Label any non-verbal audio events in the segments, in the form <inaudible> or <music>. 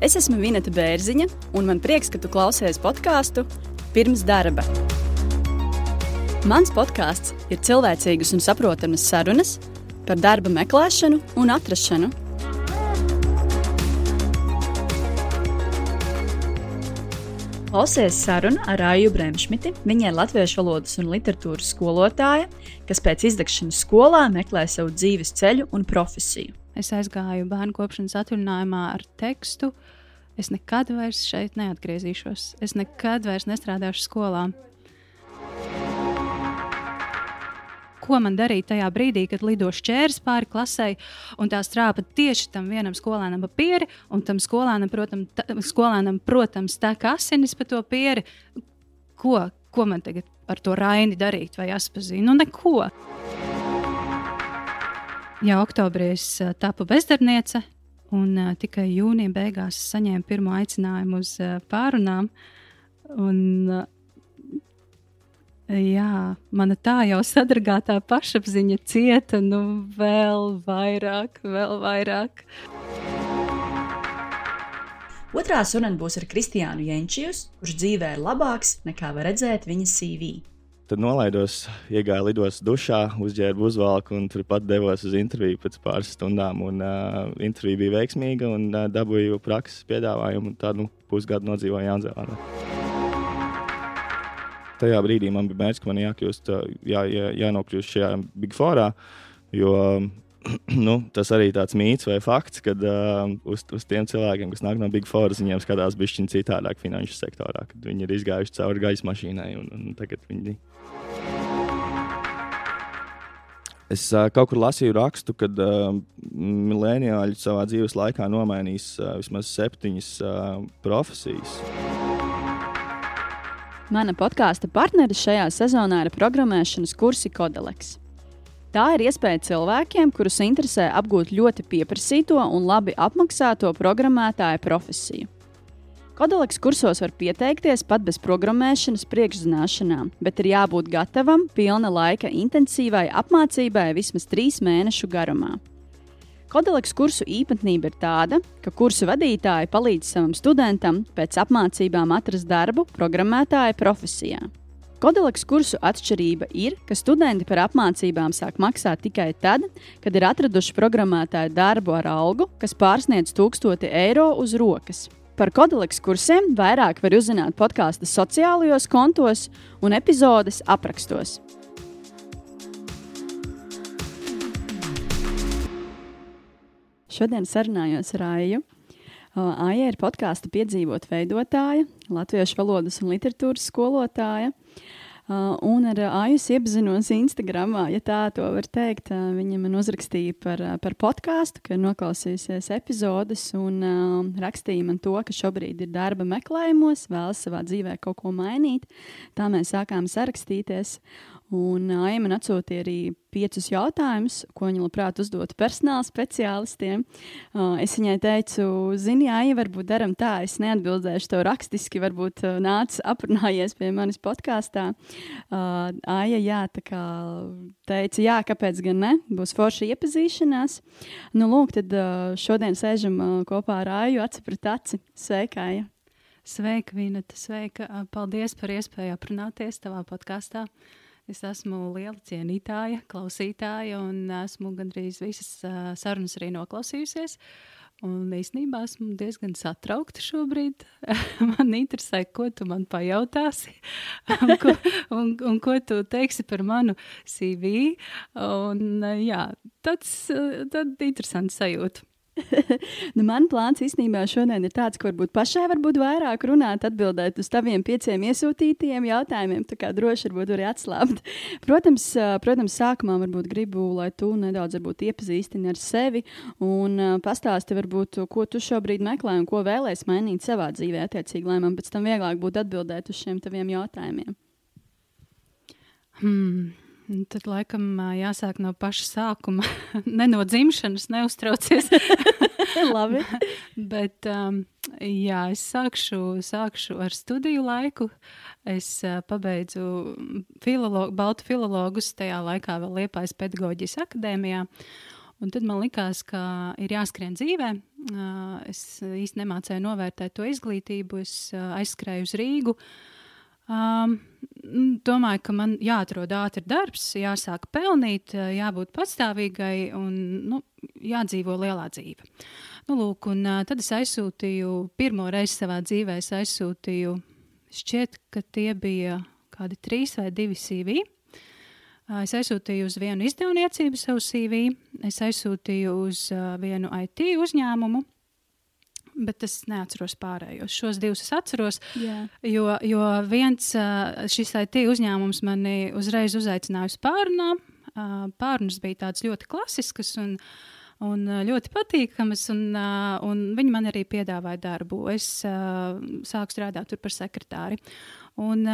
Es esmu Vineta Bērziņa, un man prieks, ka tu klausies podkāstu pirms darba. Mans podkāsts ir cilvēcīgas un saprotamas sarunas par darba meklēšanu un atrašanu. Klausies sarunu ar Aiju Bremšmiti. Viņa ir latviešu valodas un literatūras skolotāja, kas pēc izdegšanas skolā meklē savu dzīves ceļu un profesiju. Es aizgāju bērnu kopšanas atvaļinājumā ar tekstu. Es nekad vairs šeit neatgriezīšos. Es nekad vairs nestrādāšu skolā. Ko man darīt tajā brīdī, kad lido šķērs pāri klasē, un tā strāpa tieši tam vienam skolēnam pa pieri, un tam skolēnam, protams, ta, skolēnam, protams tek asinis pa to pieri. Ko, ko man tagad ar to raini darīt vai atpazīt? Nu, neko. Jā, oktobrī es tapu bezdarbniece, un uh, tikai jūnija beigās saņēmu pirmo aicinājumu uz uh, pārunām. Un, uh, jā, mana tā jau sadragātā pašapziņa cieta, nu vēl vairāk, vēl vairāk. Otrā saruna būs ar Kristiānu Jenčijus, kurš dzīvē ir labāks nekā var redzēt viņa CV. Tad nolaidos, iegāju lidos dušā, uzģērbu uzvalku un turpat devos uz interviju pēc pāris stundām. Un, uh, intervija bija veiksmīga un uh, dabūju prakses piedāvājumu. Tādu nu, pusgadu nodzīvoju Jānzēlānā. Tajā brīdī man bija mērķis, ka man jākļūst, jā, jā, jānokļūst šajā Big Forā. Jo <clears throat> nu, tas arī tāds mīts vai fakts, ka uh, uz, uz tiem cilvēkiem, kas nāk no Big Four, viņiem skatās bišķiņa citādāk finanšu sektorā, kad viņi ir izgājuši cauri gaisa mašīnai un, un tagad viņi Es uh, kaut kur lasīju rakstu, ka uh, mileniāļi savā dzīves laikā nomainīs uh, vismaz septiņas uh, profesijas. Mana podkāstu partneris šajā sezonā ir programmēšanas kursi Kodeleks. Tā ir iespēja cilvēkiem, kurus interesē apgūt ļoti pieprasīto un labi apmaksāto programmētāja profesiju. Kodoleks kursos var pieteikties pat bez programmēšanas priekšzināšanām, bet ir jābūt gatavam pilna laika intensīvai apmācībai vismaz trīs mēnešu garumā. Kodoleks kursu īpatnība ir tāda, ka kursu vadītāji palīdz savam studentam pēc apmācībām atrast darbu programmētāja profesijā. Kodoleks kursu atšķirība ir, ka studenti par apmācībām sāk maksāt tikai tad, kad ir atraduši programmētāju darbu ar algu, kas pārsniedz 1000 eiro uz rokas. Par kodoleks kursiem vairāk var uzzināt podkāstu sociālajos kontos un epizodes aprakstos. Šodien sarunājos ar Aiju. Aija ir podkāstu piedzīvot veidotāja, latviešu valodas un literatūras skolotāja. Uh, un ar Aijas iepazinos Instagram, ja tā to var teikt. Uh, viņa man uzrakstīja par, uh, par podkāstu, ka noklausījusies epizodes, un rakstīja man to, ka šobrīd ir darba meklējumos, vēlas savā dzīvē kaut ko mainīt. Tā mēs sākām sarakstīties. Un Aija man atsūtīja arī piecus jautājumus, ko viņa labprāt uzdotu personāla speciālistiem. Es viņai teicu, zini, Aija, varbūt darām tā, es neatbildēšu tev rakstiski, varbūt nāc aprunājies pie manis podkāstā. Aija, jā, tā kā teica, jā, kāpēc gan ne, būs forša iepazīšanās. Nu, lūk, tad šodien sēžam kopā ar Aiju aci pret aci. Sveika, Aija! Sveika, Vineta, sveika! Paldies par iespēju aprunāties tavā podkāstā. Es esmu liela cienītāja, klausītāja, un esmu gandrīz visas uh, sarunas arī noklausījusies. Un īstenībā esmu diezgan satraukta šobrīd. <laughs> man interesē, ko tu man pajautāsi, un, ko, un, un ko tu teiksi par manu CV. Un, jā, tāds, tāds interesants sajūta. <laughs> nu, man plāns īstenībā šodien ir tāds, ka varbūt pašai varbūt vairāk runāt, atbildēt uz taviem pieciem iesūtītajiem jautājumiem. Tā kā droši varbūt arī atslābt. <laughs> Protams, protams, sākumā varbūt gribu, lai tu nedaudz iepazīstini ar sevi un pastāsti, varbūt, ko tu šobrīd meklē un ko vēlēsies mainīt savā dzīvē, attiecīgi, lai man pēc tam vieglāk būtu atbildēt uz šiem taviem jautājumiem. Hmm. Tad laikam jāsāk no paša sākuma. <laughs> ne no dzimšanas, neuztraucies. <laughs> Labi. <laughs> Bet um, jā, es sākšu, sākšu ar studiju laiku. Es uh, pabeidzu filolo Baltu filologus tajā laikā vēl Liepājas pedagoģijas akadēmijā. Un tad man likās, ka ir jāskrien dzīvē. Es īsti nemācēju novērtēt to izglītību. Es aizskrēju uz Rīgu. Um, domāju, ka man jāatrod ātri darbs, jāsāk pelnīt, jābūt patstāvīgai un nu, jādzīvo lielā dzīve. Nu, lūk, un, tad es aizsūtīju, pirmo reizi savā dzīvē, es aizsūtīju, šķiet, ka tie bija kādi trīs vai divi CV. Es aizsūtīju uz vienu izdevniecību savu CV, es aizsūtīju uz vienu IT uzņēmumu, bet es neatceros pārējos. Šos divus es atceros, Jā. jo, jo viens šis IT uzņēmums mani uzreiz uzaicināja uz pārunām. Pārunas bija tādas ļoti klasiskas un, un ļoti patīkamas, un, un viņi man arī piedāvāja darbu. Es sāku strādāt tur par sekretāri. Un,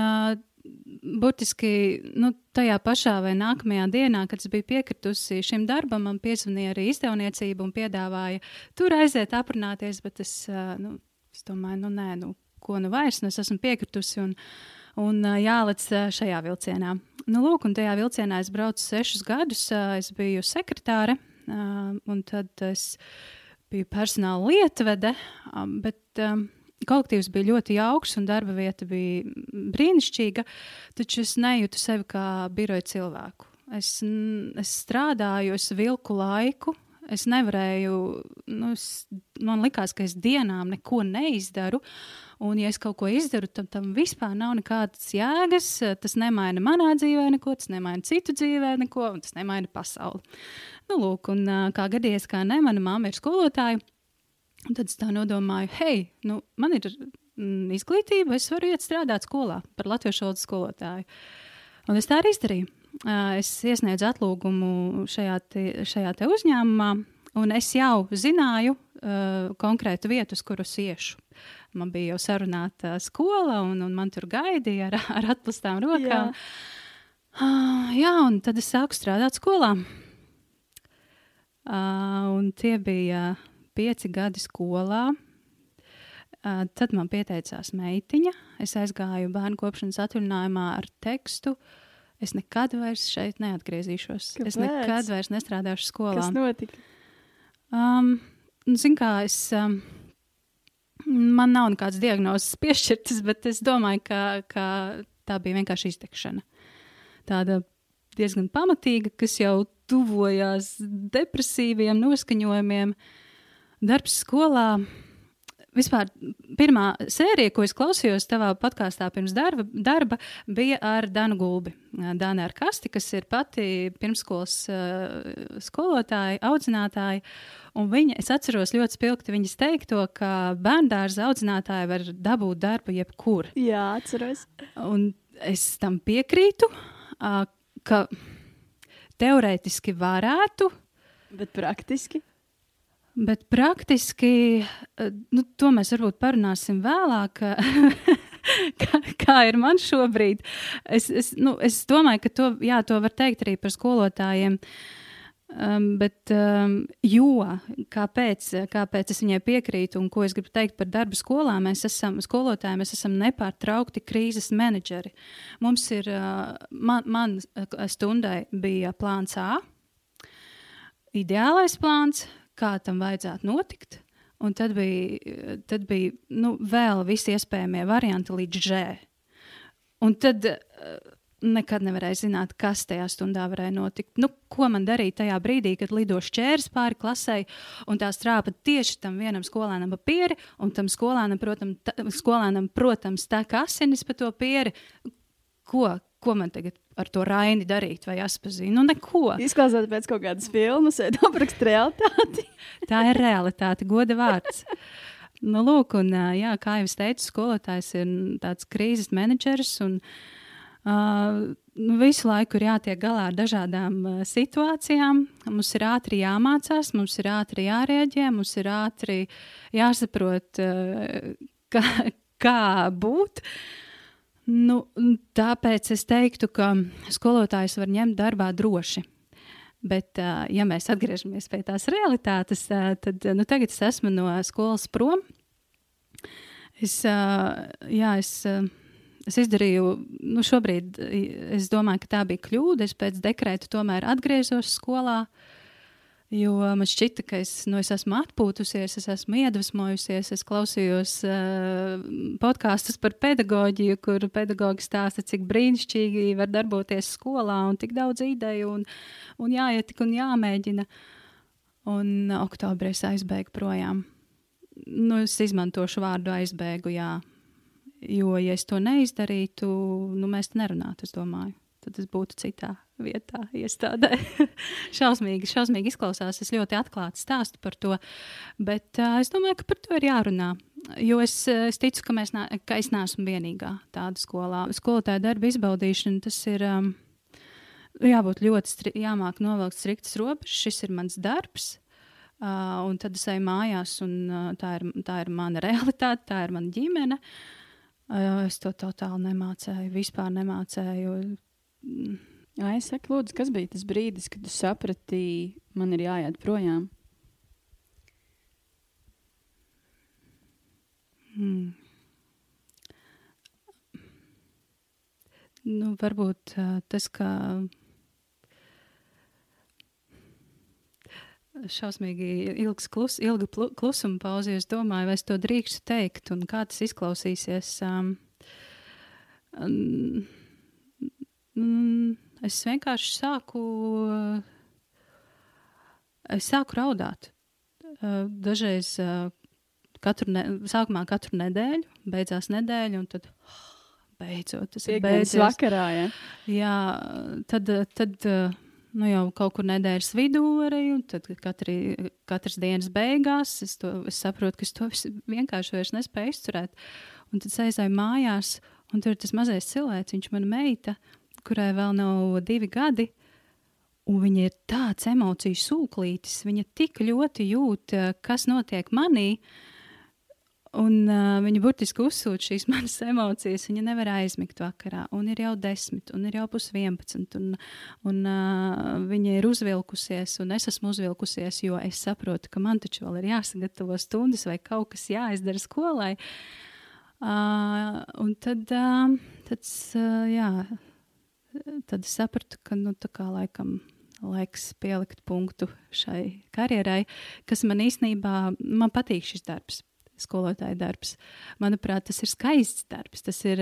burtiski nu, tajā pašā vai nākamajā dienā, kad es biju piekritusi šim darbam, man piezvanīja arī izdevniecība un piedāvāja tur aiziet, aprunāties. Bet es, nu, es domāju, nu, nē, nu, ko nu vairs, nu, es esmu piekritusi un, un jālec šajā vilcienā. Nu, lūk, un tajā vilcienā es braucu sešus gadus, es biju sekretāre, un tad es biju personāla lietvede, bet kolektīvs bija ļoti jauks un darba vieta bija brīnišķīga, taču es nejūtu sevi kā biroja cilvēku. Es, es strādāju, es vilku laiku. Es nevarēju, nu, es, man liekas, ka es dienām neko neizdaru. Un, ja es kaut ko izdaru, tad tam vispār nav nekādas jēgas. Tas nemaina manā dzīvē neko, tas nemaina citu dzīvē neko, un tas nemaina pasauli. Nu, lūk, un kā gadījies, kā ne, mana mamma ir skolotāja. Un tad es tā nodomāju, hei, nu, man ir mm, izglītība, es varu iet strādāt skolā par latviešu valodas skolotāju. Un es tā arī izdarīju. Uh, es iesniedzu atlūgumu šajā, te, šajā te uzņēmumā, un es jau zināju uh, konkrētu vietu, uz kuras iešu. Man bija jau sarunāta skola, un, un man tur gaidīja ar, ar atpūstām rokām. Jā. Uh, jā, un tad es sāku strādāt skolā. Uh, un tie bija pieci gadi skolā. Uh, tad man pieteicās meitiņa. Es aizgāju bērnu kopšanas atvaļinājumā ar tekstu. Es nekad vairs šeit neatgriezīšos. Kāpēc? Es nekad vairs nestrādāšu skolā. Kas notika? Um, Ziniet, kā es. Um, man nav nekādas diagnozes <laughs> piešķirtas, bet es domāju, ka, ka tā bija vienkārši iztekšana. Tāda diezgan pamatīga, kas jau tuvojās depresīviem noskaņojumiem. Darbs skolā. Vispār pirmā sērija, ko es klausījos tavā podkāstā pirms darba, darba, bija ar Danu Gulbi. Dāna ar Kasti, kas ir pati pirmskolas uh, skolotāja, audzinātāja. Un viņa, es atceros ļoti spilgti viņas teikto, ka bērndārza audzinātāja var dabūt darbu jebkur. Jā, atceros. Un es tam piekrītu, uh, ka teorētiski varētu. Bet praktiski? Bet praktiski, nu, to mēs varbūt parunāsim vēlāk, <laughs> kā, kā ir man šobrīd. Es, es, nu, es domāju, ka to, jā, to var teikt arī par skolotājiem. Um, bet, um, jo kāpēc, kāpēc es viņai piekrītu un ko es gribu teikt par darbu skolā, mēs esam skolotāji, mēs esam nepārtraukti krīzes menedžeri. Mums ir, uh, man, man stundai bija plāns A, ideālais plāns, kā tam vajadzētu notikt. Un tad bija, tad bija nu, vēl visi iespējamie varianti līdz žē. Un tad uh, nekad nevarēja zināt, kas tajā stundā varēja notikt. Nu, ko man darīt tajā brīdī, kad lido šķērs pāri klasē, un tā strāpa tieši tam vienam skolēnam pa pieri, un tam skolēnam, protams, ta, skolēnam, protams tā kā asinis pa to pieri. Ko, ko man tagad ar to raini darīt vai jāspazīt? Nu, neko. Izklausās pēc kaut kādas filmas, vai aprakst realitāti. <laughs> Tā ir realitāte, goda vārds. Nu, lūk, un, jā, kā jau es teicu, skolotājs ir tāds krīzes menedžers. Un, uh, nu, visu laiku ir jātiek galā ar dažādām uh, situācijām. Mums ir ātri jāmācās, mums ir ātri jārēģē, mums ir ātri jāsaprot, uh, kā, kā būt. Nu, tāpēc es teiktu, ka skolotājs var ņemt darbā droši. Bet, ja mēs atgriežamies pie tās realitātes, tad nu, tagad es esmu no skolas prom. Es, jā, es, es izdarīju, nu, šobrīd es domāju, ka tā bija kļūda. Es pēc dekrēta tomēr atgriezos skolā. Jo man šķita, ka es, nu, es esmu atpūtusies, es esmu iedvesmojusies, es klausījos uh, podkāstus par pedagoģiju, kur pedagogi stāsta, cik brīnišķīgi var darboties skolā un tik daudz ideju un, un jāiet tik un jāmēģina. Un oktobrī es aizbēgu projām. Nu, es izmantošu vārdu aizbēgu, jā. Jo, ja es to neizdarītu, nu, mēs te nerunātu, es domāju tad es būtu citā vietā, iestādē. <laughs> šausmīgi, šausmīgi izklausās. Es ļoti atklāti stāstu par to, bet uh, es domāju, ka par to ir jārunā. Jo es, es ticu, ka, mēs, nā, ka es neesmu vienīgā tāda skolā. Skolotāja darba izbaudīšana tas ir. Um, jābūt ļoti stri, jāmāk novilkt striktas robežas. Šis ir mans darbs. Uh, un tad es eju mājās, un uh, tā, ir, tā ir mana realitāte, tā ir mana ģimene. Uh, es to totāli nemācēju, vispār nemācēju. Ai, saka, lūdzu, kas bija tas brīdis, kad tu saprati, man ir jāiet projām? Hmm. Nu, varbūt uh, tas, ka šausmīgi ilgs klus, ilga klusuma pauze, es domāju, vai es to drīkstu teikt un kā tas izklausīsies. Um, um, es vienkārši sāku, es sāku raudāt. Uh, dažreiz uh, katru ne, sākumā katru nedēļu, beidzās nedēļa, un tad <gasps> beidzot tas ir beidzies. vakarā, ja? Jā, tad, tad nu jau kaut kur nedēļas vidū arī, un tad katri, katras dienas beigās es, to, es saprotu, ka es to vienkārši vairs nespēju izturēt. Un tad aizēju mājās, un tur ir tas mazais cilvēks, viņš man meita, kurai vēl nav divi gadi. Un viņa ir tāds emociju sūklītis. Viņa tik ļoti jūt, eh, kas notiek manī. Un uh, viņa burtiski uzsūta šīs <laughs> manas emocijas. Viņa nevar aizmigt vakarā. Un ir jau desmit, un ir jau pusvienpadsmit. Un, un uh, viņa ir uzvilkusies, un es esmu uzvilkusies, jo es saprotu, ka man taču vēl ir jāsagatavo stundas vai kaut kas jāizdara skolai. Uh, un tad, uh, tad uh, jā, tad sapratu, ka nu, tā kā laikam laiks pielikt punktu šai karjerai, kas man īstenībā man patīk šis darbs. Skolotāja darbs. Manuprāt, tas ir skaists darbs. Tas ir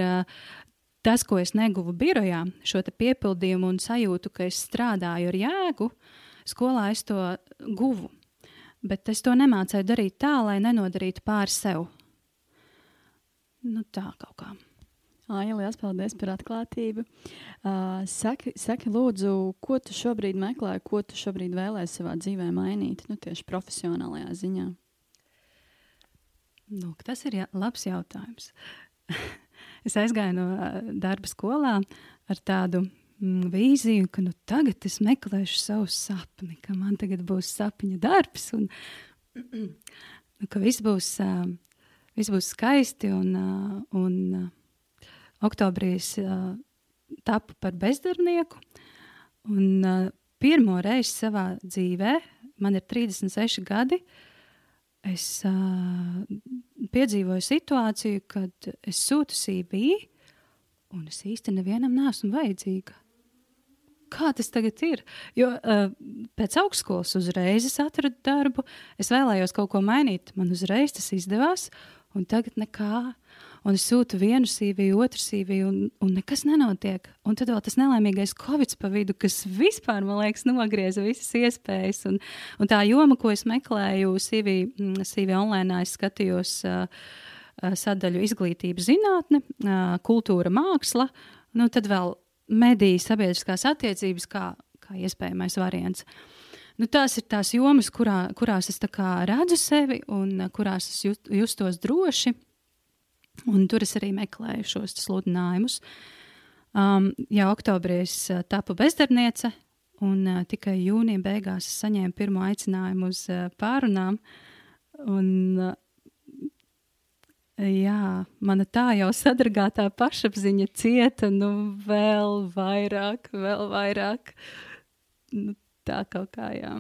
tas, ko es neguvu birojā, šo piepildījumu un sajūtu, ka es strādāju ar jēgu. Skolā es to guvu, bet es to nemācēju darīt tā, lai nenodarītu pāri sev. Nu, tā kaut kā. Aija, liels paldies par atklātību. Uh, saki, saki, lūdzu, ko tu šobrīd meklē, ko tu šobrīd vēlēsies savā dzīvē mainīt, nu, tieši profesionālajā ziņā? Nu, tas ir jā, labs jautājums. <laughs> es aizgāju no darba skolā ar tādu mm, vīziju, ka nu, tagad es meklēšu savu sapni, ka man tagad būs sapņa darbs un <clears throat> nu, ka viss būs, viss būs skaisti un, un oktobrī es uh, tapu par bezdarbnieku. Un, uh, pirmo reizi savā dzīvē, man ir 36 gadi, es uh, piedzīvoju situāciju, kad es sūtu CV, un es īsti nevienam nesmu vajadzīga. Kā tas tagad ir? Jo uh, pēc augstskolas uzreiz es atradu darbu, es vēlējos kaut ko mainīt, man uzreiz tas izdevās, un tagad nekā un es sūtu vienu CV, otru CV, un, un nekas nenotiek. Un tad vēl tas nelaimīgais Covid pa vidu, kas vispār, man liekas, nogrieza visas iespējas. Un, un tā joma, ko es meklēju, CV, mm, CV online, es skatījos uh, sadaļu izglītības zinātne, uh, kultūra, māksla, nu tad vēl mediju sabiedriskās attiecības kā, kā iespējamais variants. Nu, tās ir tās jomas, kurā, kurās es redzu sevi un kurās es just, justos droši. Un tur es arī meklēju šos sludinājumus. Um, jau oktobrī es uh, tapu bezdarbniece, un uh, tikai jūnija beigās es saņēmu pirmo aicinājumu uz uh, pārunām. Un, uh, jā, mana tā jau sadragātā pašapziņa cieta, nu, vēl vairāk, vēl vairāk. Nu, tā kaut kā jā.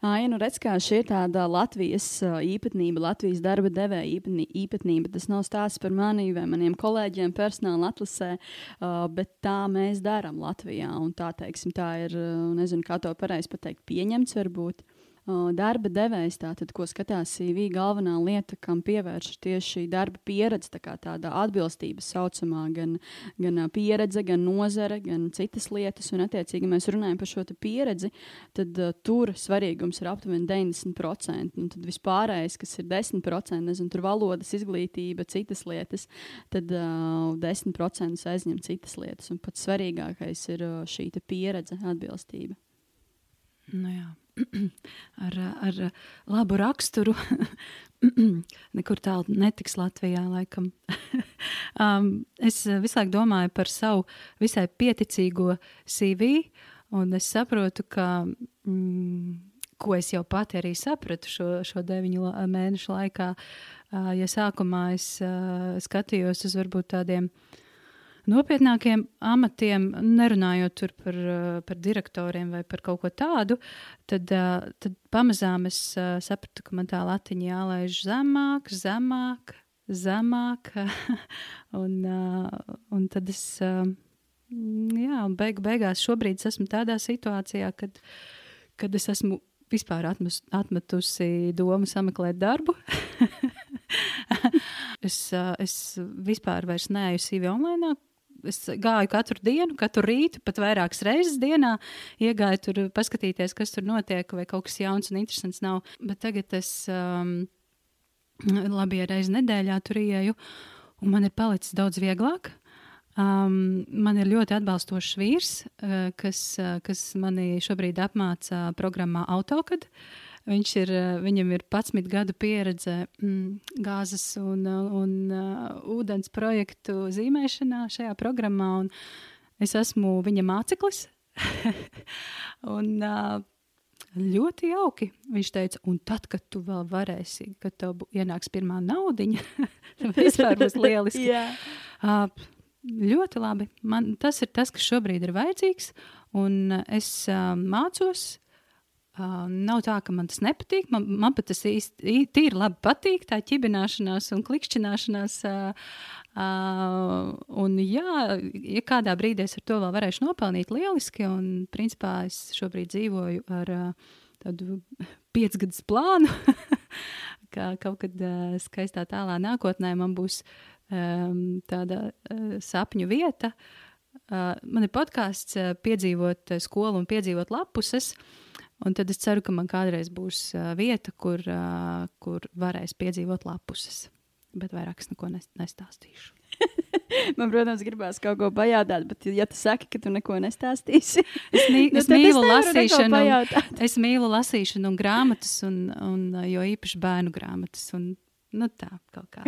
Ai, nu redz, kā šī ir tāda Latvijas īpatnība, Latvijas darba devēja īpatnība. Tas nav stāsts par mani vai maniem kolēģiem personāla atlasē, bet tā mēs darām Latvijā. Un tā, teiksim, tā ir, nezinu, kā to pareizi pateikt, pieņemts varbūt darba devējs, tātad, ko skatās CV, galvenā lieta, kam pievērš tieši darba pieredze, tā kā tāda atbilstība saucamā, gan, gan pieredze, gan nozare, gan citas lietas. Un, attiecīgi, ja mēs runājam par šo pieredzi, tad uh, tur svarīgums ir aptuveni 90%. Un tad vispārējais, kas ir 10%, nezinu, tur valodas izglītība, citas lietas, tad uh, 10% aizņem citas lietas. Un pats svarīgākais ir uh, šī pieredze, atbilstība. Nu jā. <clears throat> ar, ar labu raksturu. <clears throat> Nekur tālu netiks Latvijā, laikam. <laughs> um, es visu laiku domāju par savu visai pieticīgo CV, un es saprotu, ka, mm, ko es jau pati arī sapratu šo, šo deviņu mēnešu laikā. Uh, ja sākumā es uh, skatījos uz varbūt tādiem uh, nopietnākiem amatiem, nerunājot par, eh, par direktoriem vai par kaut ko tādu, tad, eh, tad pamazām es eh, sapratu, ka man tā latiņa jālaiž zemāk, zemāk, zemāk. <laughs> un, un tad es, jā, beig, beigās šobrīd esmu tādā situācijā, kad, kad es esmu vispār atmus, atmetusi domu sameklēt darbu. <laughs> es, es vispār neeju CV online, es gāju katru dienu, katru rītu, pat vairākas reizes dienā. Iegāju tur, paskatīties, kas tur notiek, vai kaut kas jauns un interesants nav. Bet tagad es um, labi reizi nedēļā tur ieju, un man ir palicis daudz vieglāk. Um, man ir ļoti atbalstošs vīrs, uh, kas, uh, kas manī šobrīd apmāca programmā AutoCAD. Uh, Viņš ir, eh, viņam ir 11 gadu pieredze mm, gāzes un, un uh, ūdens projektu zīmēšanā šajā programmā. Es esmu viņa māceklis. <laughs> un, uh, ļoti jauki. Viņš teica, un tad, kad tu vēl varēsi, kad tev ienāks pirmā naudiņa, <laughs> tad vispār būs lieliski. yeah. uh, ļoti labi. Man, tas ir tas, kas šobrīd ir vajadzīgs. Un es uh, mācos, Uh, nav tā, ka man tas nepatīk. Man, man pat tas īsti tīri labi patīk, tā ķibināšanās un klikšķināšanās. Uh, uh, un, jā, ja kādā brīdī es ar to vēl varēšu nopelnīt, lieliski. Un, principā, es šobrīd dzīvoju ar uh, tādu piecgadus plānu, <laughs> ka kaut kad uh, skaistā tālā nākotnē man būs um, tāda uh, sapņu vieta. Uh, man ir podkāsts, uh, piedzīvot skolu un piedzīvot lapuses. Uh, Un tad es ceru, ka man kādreiz būs vieta, kur, kur varēs piedzīvot lapuses. Bet vairāk es neko nestāstīšu. <laughs> man, protams, gribās kaut ko pajautāt, bet, ja tu saki, ka tu neko nestāstīsi, <laughs> es, mī, <laughs> nu, es mīlu es lasīšanu. Es mīlu lasīšanu un grāmatas, un, un, jo īpaši bērnu grāmatas. Un, nu, tā kaut kā.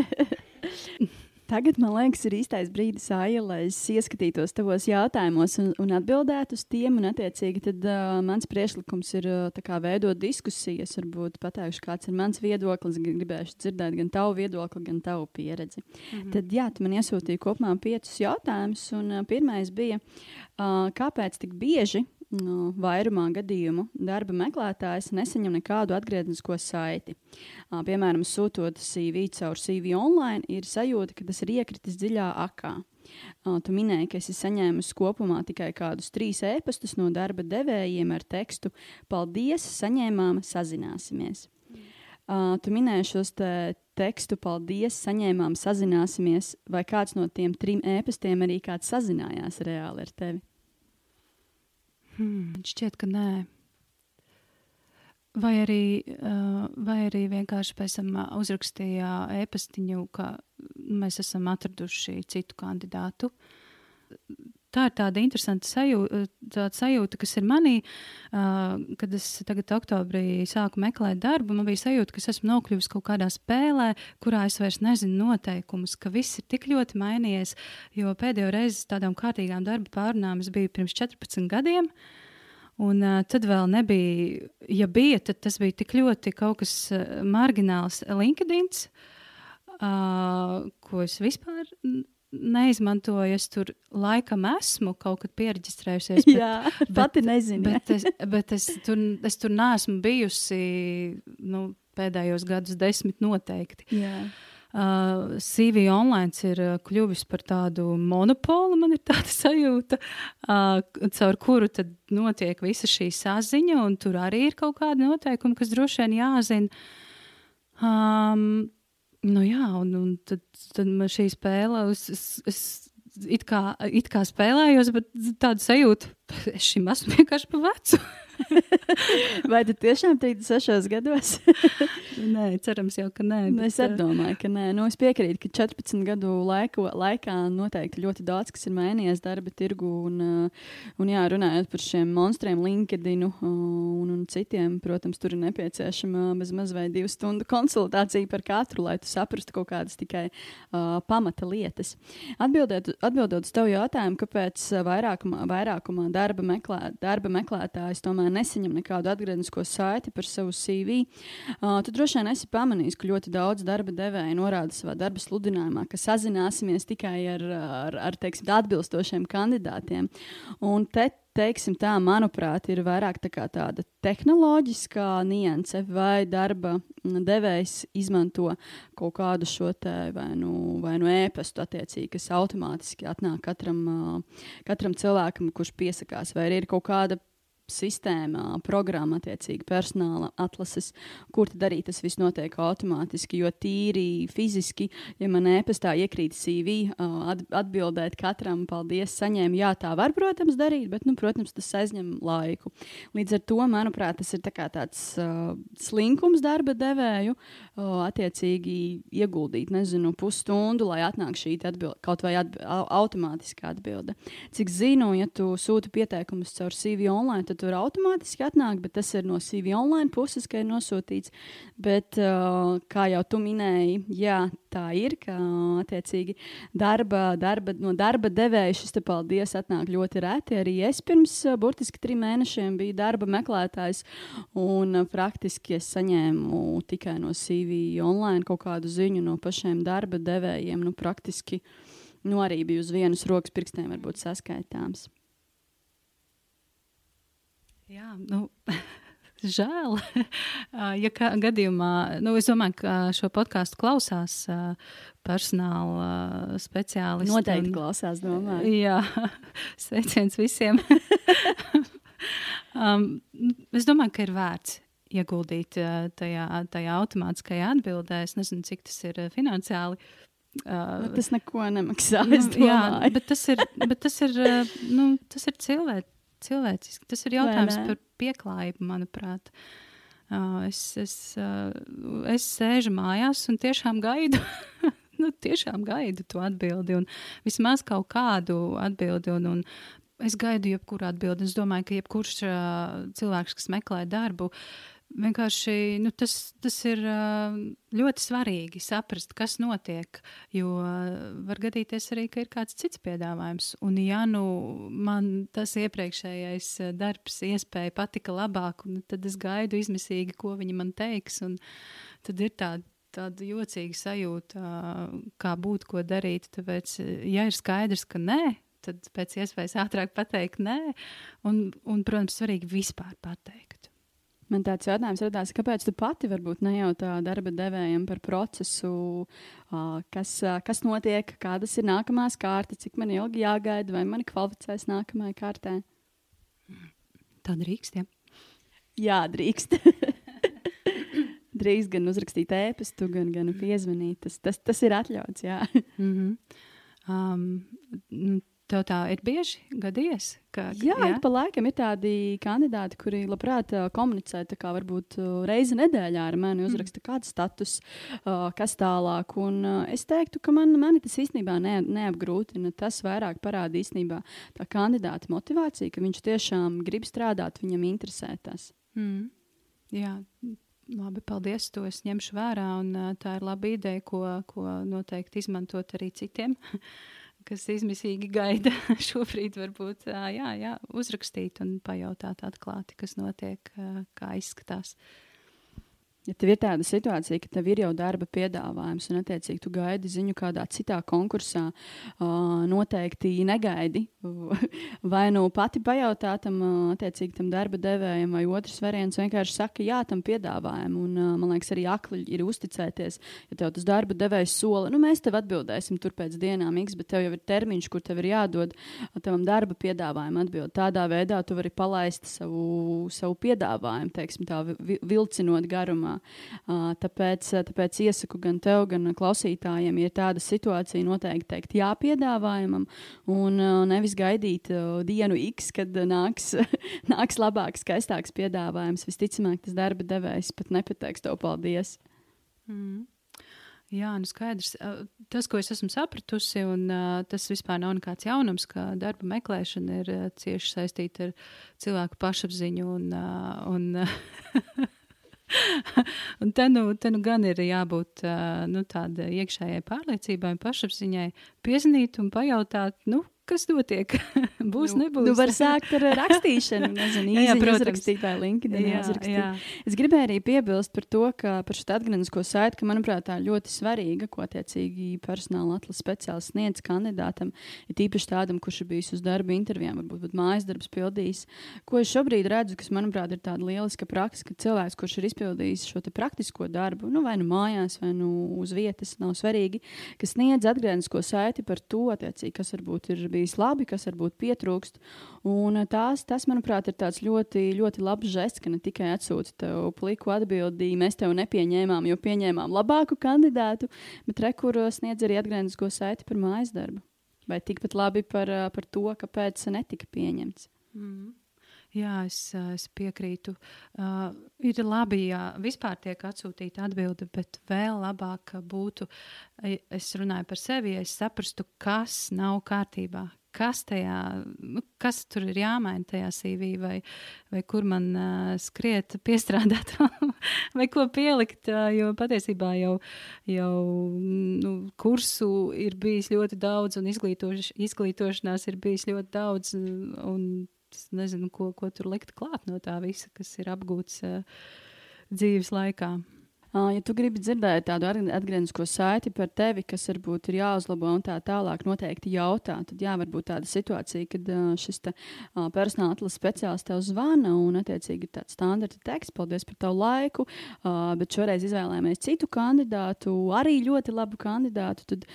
Tagad, man liekas, ir īstais brīdis, Aija, lai es ieskatītos tavos jautājumos un, un atbildētu uz tiem. Un, attiecīgi, tad uh, mans priekšlikums ir uh, veidot diskusijas. Varbūt pateikšu, kāds ir mans viedoklis. Gribēšu dzirdēt gan tavu viedokli, gan tavu pieredzi. Mm -hmm. Tad, jā, tu man iesūtīji kopumā piecus jautājumus. Un uh, pirmais bija, uh, kāpēc tik bieži no vairumā gadījumu darba meklētājs nesaņem nekādu atgrieznisko saiti. Piemēram, sūtot CV caur CV online, ir sajūta, ka tas ir iekritis dziļā akā. Tu minēji, ka esi saņēmusi kopumā tikai kādus trīs ēpastus no darba devējiem ar tekstu: Paldies, saņēmām, sazināsimies. Tu minēji šos te tekstu, paldies, saņēmām, sazināsimies, vai kāds no tiem trim ēpastiem arī kāds sazinājās reāli ar tevi? Hmm, šķiet, ka nē. Vai arī, uh, vai arī vienkārši pēc tam uh, uzrakstīja e-pastiņu, ka mēs esam atraduši citu kandidātu tā ir tāda interesanta sajūta, tāda sajūta kas ir manī, uh, kad es tagad, oktobrī, sāku meklēt darbu. Man bija sajūta, ka es esmu nokļuvis kaut kādā spēlē, kurā es vairs nezinu noteikumus, ka viss ir tik ļoti mainījies. Jo pēdējo reizi tādām kārtīgām darba pārunām es biju pirms 14 gadiem. Un uh, tad vēl nebija, ja bija, tad tas bija tik ļoti kaut kas margināls LinkedIn, uh, ko es vispār neizmantoju. Es tur laikam esmu kaut kad pierģistrējusies. Bet, Jā, <laughs> pati nezinu. Bet, es, bet es, tur, es tur neesmu bijusi nu, pēdējos gadus, desmit noteikti. Jā. Uh, CV online ir uh, kļuvis par tādu monopolu, man ir tāda <laughs> sajūta, uh, caur kuru tad notiek visa šī saziņa, un tur arī ir kaut kādi noteikumi, kas droši vien jāzina. Um, nu jā, un, un tad, tad man šī spēle, es, es, es it kā, it kā spēlējos, bet tādu sajūtu, <laughs> es šim esmu vienkārši pa vecu. <laughs> Vai tu tiešām 36 gados? <laughs> nē, cerams, jau ka nē. Bet, es domāju, ka nē. Nu, es piekrītu, ka 14 gadu laiku, laikā noteikti ļoti daudz kas ir mainījies darba tirgu. Un, un jā, runājot par šiem monstriem, LinkedIn un, un citiem, protams, tur ir nepieciešama bezmaz vai divu stundu konsultācija par katru, lai tu saprastu kaut kādas tikai uh, pamata lietas. Atbildēt, atbildot uz tavu jautājumu, kāpēc vairākumā, vairākumā darba, meklē, darba meklētājs tomēr nesaņem nekādu atgrieznisko saiti par savu CV, uh, tu droši vien esi pamanījis, ka ļoti daudz darba devēja norāda savā darba sludinājumā, ka sazināsimies tikai ar, ar, ar teiksim, atbilstošiem kandidātiem. Un te teiksim tā, manuprāt, ir vairāk tā tāda tehnoloģiskā nianse, vai darba devējs izmanto kaut kādu šo te vai nu, vai nu ēpastu, attiecīgi, kas automātiski atnāk katram, katram cilvēkam, kurš piesakās, vai ir kaut kāda sistēmā, programma, attiecīgi personāla atlases, kur tad arī tas viss notiek automātiski. Jo tīri fiziski, ja man e-pastā iekrīt CV, atbildēt katram, paldies, saņēmu, jā, tā var, protams, darīt, bet, nu, protams, tas aizņem laiku. Līdz ar to, manuprāt, tas ir tā tāds uh, slinkums darba devēju, uh, attiecīgi ieguldīt, nezinu, pusstundu, lai atnāk šī atbilde, kaut vai atb automātiska atbilde. Cik zinu, ja tu sūti pieteikumus caur CV online, tad tur automātiski atnāk, bet tas ir no CV online puses, ka ir nosūtīts. Bet, uh, kā jau tu minēji, jā, tā ir, ka attiecīgi darba, darba, no darba devēja šis paldies atnāk ļoti reti. Arī es pirms uh, burtiski trim mēnešiem biju darba meklētājs, un uh, praktiski es saņēmu tikai no CV online kaut kādu ziņu no pašiem darba devējiem. Nu, praktiski nu, arī bija uz vienas rokas pirkstiem, varbūt saskaitāms. Jā, nu, <laughs> žēl. <laughs> ja kā gadījumā, nu, es domāju, ka šo podkāstu klausās personāla speciālisti. Noteikti un, klausās, domāju. Jā, <laughs> sveiciens visiem. um, es domāju, ka ir vērts ieguldīt tajā, tajā automātiskajā atbildē. Es nezinu, cik tas ir finansiāli. Uh, nu, tas neko nemaksā. Nu, jā, bet tas ir, bet tas ir, nu, tas ir cilvēks cilvēciski. Tas ir jautājums par pieklājību, manuprāt. Uh, es, es, uh, es sēžu mājās un tiešām gaidu. <laughs> nu, tiešām gaidu to atbildi, un vismaz kaut kādu atbildi. Un, un es gaidu jebkuru atbildi. Es domāju, ka jebkurš uh, cilvēks, kas meklē darbu, uh, vienkārši nu, tas, tas ir ļoti svarīgi saprast, kas notiek. Jo var gadīties arī, ka ir kāds cits piedāvājums. Un, ja nu man tas iepriekšējais darbs, iespēja patika labāk, tad es gaidu izmisīgi, ko viņi man teiks. Tad ir tāda tāda jocīga sajūta, kā būt, ko darīt. Tāpēc, ja ir skaidrs, ka nē, tad pēc iespējas ātrāk pateikt nē, un, un protams, svarīgi vispār pateikt. Man tāds jautājums radās, kāpēc tu pati varbūt nejautā darba devējiem par procesu, kas, kas notiek, kādas ir nākamās kārtas, cik man ilgi jāgaida, vai mani kvalificēs nākamajai kārtai? Tā drīkst, ja? Jā, drīkst. <laughs> drīkst gan uzrakstīt ēpastu, gan, gan piezvanīt. Tas, tas, tas ir atļauts, jā. mm -hmm. um, Tev tā ir bieži gadījies? Ka, jā, jā? pa laikam ir tādi kandidāti, kuri labprāt uh, komunicē kā, varbūt uh, reizi nedēļā ar mani, uzraksta mm. kāds status, uh, kas tālāk. Un, uh, es teiktu, ka man, mani tas īstenībā ne, neapgrūtina. Tas vairāk parāda īstenībā tā kandidāta motivāciju, ka viņš tiešām grib strādāt, viņam interesē tas. Mm. Jā, Labi, paldies. To es ņemšu vērā. Un, uh, tā ir laba ideja, ko, ko noteikti izmantot arī citiem. <laughs> kas izmisīgi gaida <laughs> šobrīd, varbūt jā, jā, uzrakstīt un pajautāt atklāti, kas notiek, kā izskatās. Ja tev ir tāda situācija, ka tev ir jau darba piedāvājums, un, attiecīgi, tu gaidi ziņu kādā citā konkursā, noteikti negaidi. <laughs> Vai nu pati pajautā tam, attiecīgi, tam darba devējam, vai otrs variants vienkārši saka, jā, tam piedāvājumam. Un, man liekas, arī akli ir uzticēties, ja tev tas darba devējs sola, nu, mēs tev atbildēsim tur pēc dienām, X, bet tev jau ir termiņš, kur tev ir jādod tavam darba piedāvājumam atbild. Tādā veidā tu vari palaist savu, savu piedāvājumu, teiksim, tā vilcinot garumā runā. Tāpēc, tāpēc iesaku gan tev, gan klausītājiem, ja tāda situācija, noteikti teikt jā piedāvājumam, un nevis gaidīt dienu X, kad nāks, <laughs> nāks labāks, skaistāks piedāvājums. Visticamāk, tas darba devējs pat nepateiks tev paldies. Mm. Jā, nu skaidrs. Tas, ko es esmu sapratusi, un tas vispār nav nekāds jaunums, ka darba meklēšana ir cieši saistīta ar cilvēku pašapziņu un, un <laughs> un te nu, te nu gan ir jābūt nu, tādai iekšējai pārliecībai, pašapziņai, piezinīt un pajautāt, nu, kas notiek. <laughs> Būs, nu, nebūs. Nu, var sākt ar rakstīšanu. Nezinu, <laughs> jā, jā, uzrakstīt vai LinkedIn. Jā, jā. Es gribēju arī piebilst par to, ka par šo atgrieznisko saiti, ka, manuprāt, tā ļoti svarīga, ko attiecīgi personāla atlases speciālists sniedz kandidātam, ir tīpaši tādam, kurš ir bijis uz darba intervijām, varbūt pat mājas darbs pildījis. Ko es šobrīd redzu, kas, manuprāt, ir tāda lieliska praksa, ka cilvēks, kurš ir izpildījis šo praktisko darbu, nu, vai nu mājās, vai nu uz vietas, nav svarīgi, kas sniedz atgrieznisko saiti par to, kas varbūt ir bijis labi, kas varbūt pietrūkst. Un eh, tās, tas, manuprāt, ir tāds ļoti, ļoti labs žests, ka ne tikai atsūta tev pliku atbildību, mēs tev nepieņēmām, jo pieņēmām labāku kandidātu, bet rekur sniedz arī atgrieznisko saiti par mājas darbu. Vai tikpat labi par, eh, par to, kāpēc netika pieņemts. Mm. Jā, es, eh, es piekrītu. Uh, ir labi, ja vispār tiek atsūtīta atbilde, bet vēl labāk būtu, es runāju par sevi, ja es saprastu, kas nav kārtībā. Kas, tajā, nu, kas tur ir jāmaina tajā CV, vai, vai kur man uh, skriet, piestrādāt, <laughs> vai ko pielikt. Uh, jo patiesībā jau, jau nu, kursu ir bijis ļoti daudz, un izglītoš, izglītošanās ir bijis ļoti daudz. Un, es nezinu, ko, ko tur likt klāt no tā visa, kas ir apgūts uh, dzīves laikā. Ja tu gribi dzirdēt tādu atgrieznisko saiti par tevi, kas varbūt ir jāuzlabo un tā tālāk, noteikti jautā. Tad jā, varbūt tāda situācija, kad šis te, personāla atlases speciālists tev zvana un, attiecīgi, ir tāds standarta teksts, paldies par tavu laiku, bet šoreiz izvēlējāmies citu kandidātu, arī ļoti labu kandidātu. Tad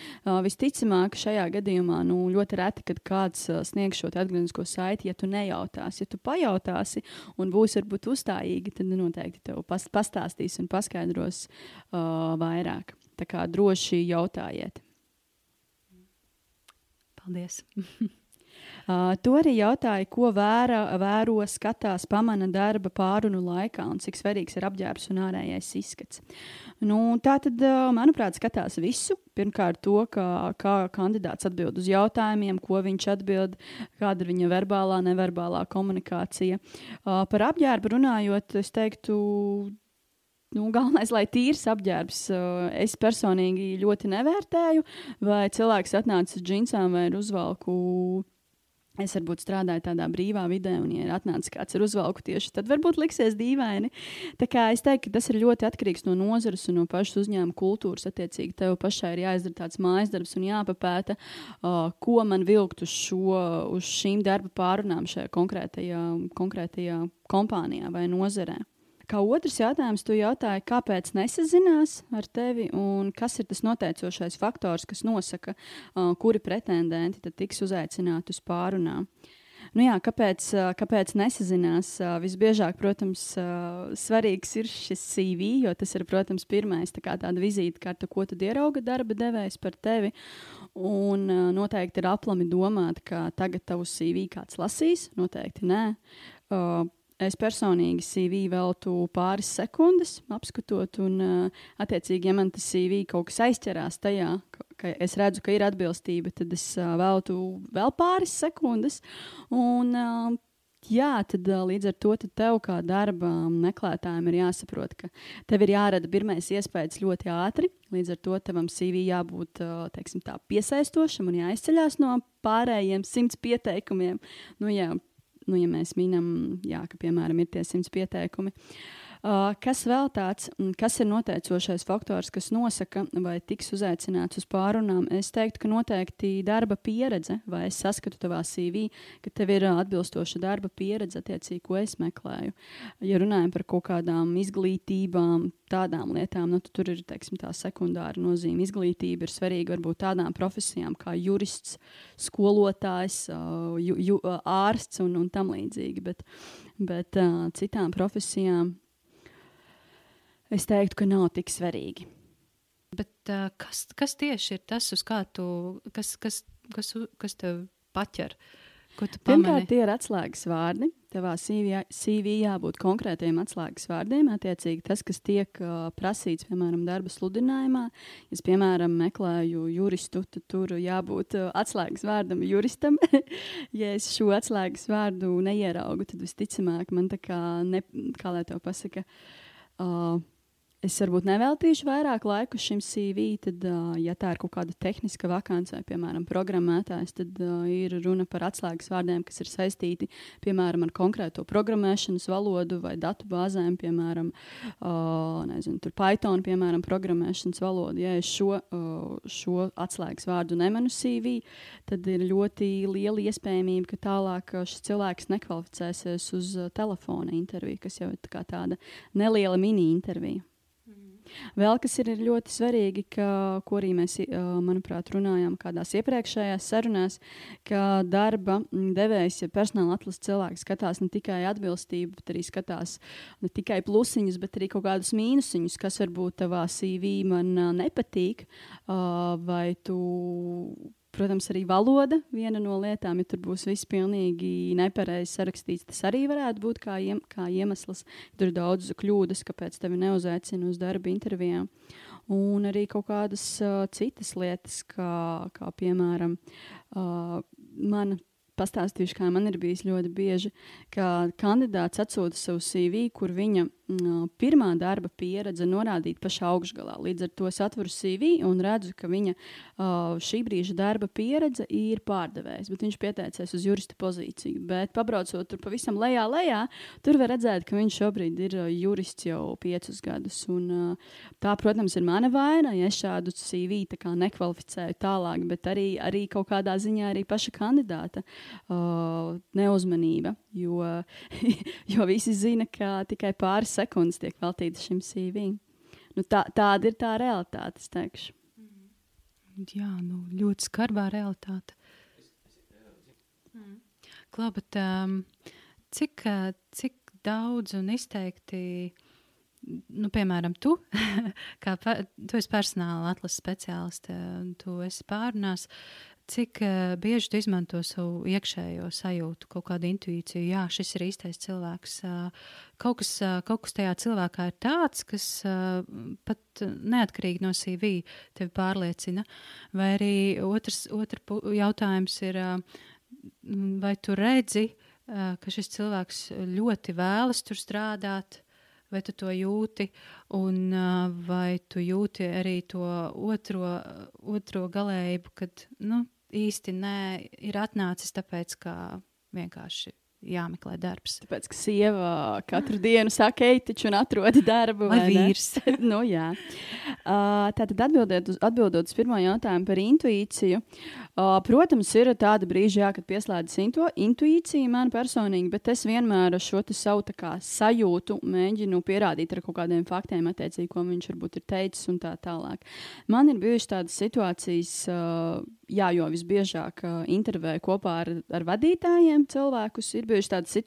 visticamāk, šajā gadījumā nu, ļoti reti, kad kāds sniegs šo atgrieznisko saiti, ja tu nejautāsi. Ja tu pajautāsi un būsi varbūt uzstājīgi, tad noteikti tev pastāstīs un paskaidros atceros uh, vairāk. Tā kā droši jautājiet. Paldies! <laughs> Uh, to arī jautāja, ko vēra, vēro, skatās, pamana darba pārunu laikā un cik svarīgs ir apģērbs un ārējais izskats. Nu, tā tad, uh, manuprāt, skatās visu. Pirmkārt, to, kā, kā kandidāts atbild uz jautājumiem, ko viņš atbild, kāda ir viņa verbālā, neverbālā komunikācija. Uh, par apģērbu runājot, es teiktu, Nu, galvenais, lai tīrs apģērbs. Es personīgi ļoti nevērtēju, vai cilvēks atnāca uz džinsām vai uzvalku. Es varbūt strādāju tādā brīvā vidē, un, ja ir atnācis kāds ar uzvalku tieši tad, varbūt liksies dīvaini. Tā kā es teiktu, ka tas ir ļoti atkarīgs no nozares un no pašas uzņēmuma kultūras. Attiecīgi, tev pašai ir jāizdara tāds mājas darbs un jāpapēta, uh, ko man vilkt uz, šo, uz šīm darba pārunām šajā konkrētajā, konkrētajā kompānijā vai nozarē. Kā otrs jautājums, tu jautāji, kāpēc nesazinās ar tevi un kas ir tas noteicošais faktors, kas nosaka, kuri pretendenti tiks uzaicināti uz pārunām. Nu jā, kāpēc, kāpēc nesazinās? Visbiežāk, protams, svarīgs ir šis CV, jo tas ir, protams, pirmais tā tāda vizītkarte, ko tad ierauga darba devējs par tevi. Un noteikti ir aplami domāt, ka tagad tavu CV kāds lasīs. Noteikti nē. Es personīgi CV veltu pāris sekundes, apskatot, un, uh, attiecīgi, ja man tas CV kaut kas aizķerās tajā, ka es redzu, ka ir atbilstība, tad es uh, veltu vēl pāris sekundes. Un, uh, jā, tad līdz ar to tev, kā darba meklētājiem, ir jāsaprot, ka tev ir jārada pirmais iespējas ļoti ātri. Līdz ar to tavam CV jābūt teiksim, tā, piesaistošam un jāizceļās no pārējiem simts pieteikumiem. Nu, jā, nu, ja mēs minam, jā, ka, piemēram, ir tie simts pieteikumi. Kas vēl tāds, kas ir noteicošais faktors, kas nosaka, vai tiks uzaicināts uz pārunām? Es teiktu, ka noteikti darba pieredze, vai es saskatu tavā CV, ka tev ir atbilstoša darba pieredze, attiecīgi, ko es meklēju. Ja runājam par kaut kādām izglītībām, tādām lietām, nu, tur ir teiksim, tā sekundāra nozīme. Izglītība ir svarīga varbūt tādām profesijām kā jurists, skolotājs, ju, ju, ārsts un, un tam līdzīgi. Bet, bet citām profesijām es teiktu, ka nav tik svarīgi. Bet, uh, kas, kas tieši ir tas, uz kā tu, kas, kas, kas, kas tev paķer? Pirmkārt, tie ir atslēgas vārdi. Tavā CV, CV jābūt konkrētiem atslēgas vārdiem. Attiecīgi, tas, kas tiek uh, prasīts, piemēram, darba sludinājumā, ja es, piemēram, meklēju juristu, tad tur jābūt uh, atslēgas vārdam juristam. <laughs> ja es šo atslēgas vārdu neieraugu, tad visticamāk man tā kā, ne, kā lai to pasaka. Uh, es varbūt neveltīšu vairāk laika šim CV, tad, ja tā ir kaut kāda tehniska vakance vai, piemēram, programmētājs, tad ir runa par atslēgas vārdiem, kas ir saistīti, piemēram, ar konkrēto programmēšanas valodu vai datu bāzēm, piemēram, nezinu, Python, piemēram, programmēšanas valodu. Ja es šo, šo atslēgas vārdu nemanu CV, tad ir ļoti liela iespējamība, ka tālāk šis cilvēks nekvalificēsies uz telefona interviju, kas jau ir tā tāda neliela mini intervija. Vēl kas ir ļoti svarīgi, ka, ko arī mēs, manuprāt, runājām kādās iepriekšējās sarunās, ka darba devējs, ja personāla atlases cilvēks skatās ne tikai atbilstību, bet arī skatās ne tikai plusiņus, bet arī kaut kādus mīnusiņus, kas varbūt tavā CV man nepatīk, vai tu Protams, arī valoda viena no lietām, ja tur būs viss pilnīgi nepareizi sarakstīts, tas arī varētu būt kā, iem, kā iemesls. Tur ir daudz kļūdas, kāpēc tevi neuzaicina uz darba intervijām. Un arī kaut kādas uh, citas lietas, kā, kā piemēram, uh, mana pastāstījuši, kā man ir bijis ļoti bieži, ka kandidāts atsūta savu CV, kur viņa mm, pirmā darba pieredze norādīta pašā augšgalā. Līdz ar to es atveru CV un redzu, ka viņa uh, šī brīža darba pieredze ir pārdevējs, bet viņš pieteicies uz jurista pozīciju. Bet pabraucot tur pavisam lejā, lejā, tur var redzēt, ka viņš šobrīd ir uh, jurists jau piecus gadus. Un, uh, tā, protams, ir mana vaina, ja es šādu CV nekvalificēju tālāk, bet arī, arī kaut kādā ziņā arī paša kandidāta uh, neuzmanība. Jo, <laughs> jo visi zina, ka tikai pāris sekundes tiek veltītas šim CV. Nu, tā, tāda ir tā realitāte, es teikšu. Jā, nu, ļoti skarbā realitāte. Mm. Klau, bet, um, cik, cik daudz un izteikti, nu, piemēram, tu, <laughs> kā tu esi personāla atlases speciāliste, tu esi pārunās, Cik uh, bieži tu izmanto savu iekšējo sajūtu, kaut kādu intuīciju, jā, šis ir īstais cilvēks. Uh, kaut, kas, uh, kaut kas tajā cilvēkā ir tāds, kas uh, pat neatkarīgi no CV tevi pārliecina. Vai arī otrs, otrs jautājums ir, uh, vai tu redzi, uh, ka šis cilvēks ļoti vēlas tur strādāt? vai tu to jūti, un vai tu jūti arī to otro, otro galēju, kad nu, īsti nē, ir atnācis tāpēc, ka vienkārši jāmeklē darbs. Tāpēc, ka sieva katru dienu saka, ej, taču atrodi darbu. Vai, vai vīrs? <laughs> nu, jā. Uh, tātad atbildot uz, atbildot uz pirmo jautājumu par intuīciju. Uh, protams, ir tāda brīža, jā, kad pieslēdzas intu, intuīcija man personīgi, bet es vienmēr šo savu kā, sajūtu mēģinu pierādīt ar kaut kādiem faktiem, attiecīgi, ko viņš varbūt ir teicis un tā tālāk. Man ir bijušas tādas situācijas, uh, jā, jo visbiežāk uh, intervēju kopā ar, ar vadītājiem cilvēkus. Ir bijušas tādas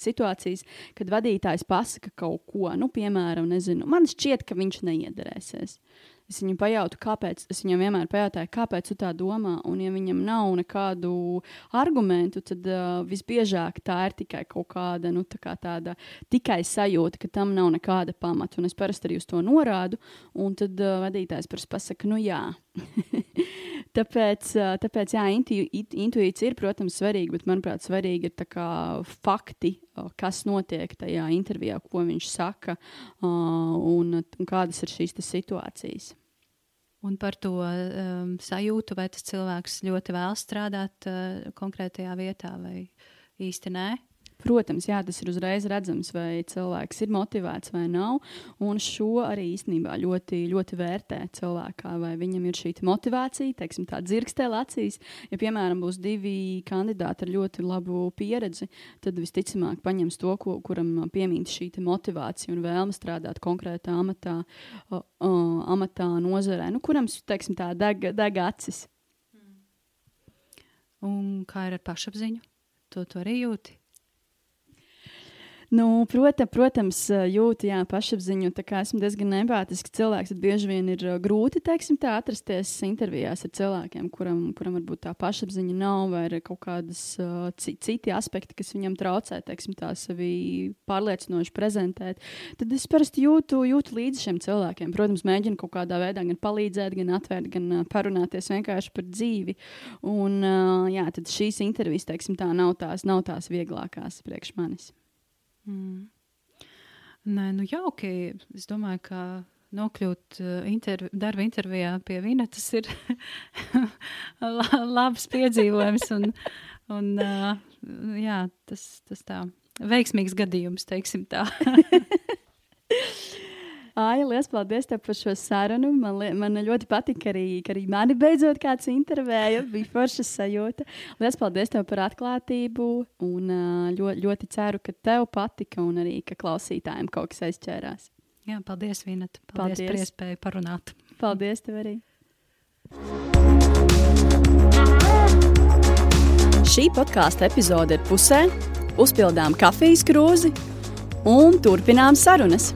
situācijas, kad vadītājs pasaka kaut ko, nu, piemēram, nezinu, man šķiet, ka viņš neiederēsies. Es viņam pajautāju, kāpēc. Es viņam vienmēr pajautāju, kāpēc tu tā domā. Un, ja viņam nav nekādu argumentu, tad uh, visbiežāk tā ir tikai kaut kāda nu, tā kā tāda tikai sajūta, ka tam nav nekāda pamata. Un es parasti arī uz to norādu. Un tad uh, vadītājs parasti pasakā, nu jā. <laughs> tāpēc, tāpēc jā, intu, intuīcija ir, protams, svarīga, bet manuprāt, svarīgi ir kā, fakti, kas notiek tajā intervijā, ko viņš saka un, un kādas ir šīs situācijas. Un par to um, sajūtu, vai tas cilvēks ļoti vēl strādāt uh, konkrētajā vietā, vai īsti nē? Protams, jā, tas ir uzreiz redzams, vai cilvēks ir motivēts vai nav. Un šo arī īstenībā ļoti, ļoti vērtē cilvēkā, vai viņam ir šī motivācija, teiksim, tā dzirkstēla acīs. Ja, piemēram, būs divi kandidāti ar ļoti labu pieredzi, tad visticamāk paņems to, ko, kuram piemīt šī motivācija un vēlme strādāt konkrētā amatā, uh, uh, amatā nozarē, nu, kuram, teiksim, tā deg, deg acis. Un kā ir ar pašapziņu? To, to arī jūti. Nu, prota, protams, jūtu jā, pašapziņu. Esmu diezgan empātisks cilvēks. Tad bieži vien ir grūti teiksim, tā, atrasties intervijās ar cilvēkiem, kuram, kuram varbūt tā pašapziņa nav, vai ir kaut kādas uh, citi aspekti, kas viņam traucē teiksim, tā, sevi pārliecinoši prezentēt. Tad es parasti jūtu, jūtu līdzi šiem cilvēkiem. Protams, mēģinu kaut kādā veidā gan palīdzēt, gan atvērt, gan uh, parunāties vienkārši par dzīvi. Un, uh, jā, tad šīs intervijas teiksim, tā, nav, tās, nav tās vieglākās priekš manis. Mm. Nē, nu jauki. Es domāju, ka nokļūt uh, interv darba intervijā pie Vinetas ir <laughs> labs piedzīvojums. Un, un, uh, jā, tas, tas tā veiksmīgs gadījums, teiksim tā. <laughs> Aija, liels paldies tev par šo sarunu. Man, man ļoti patika arī, ka arī mani beidzot kāds intervēja. Bija forša sajūta. Liels paldies tev par atklātību. Un ļoti, ļoti ceru, ka tev patika un arī ka klausītājiem kaut kas aizķērās. Jā, paldies, Vineta. Paldies, paldies. par iespēju parunāt. Paldies tev arī. Šī podkāstu epizode ir pusē. Uzpildām kafijas krūzi un turpinām sarunas.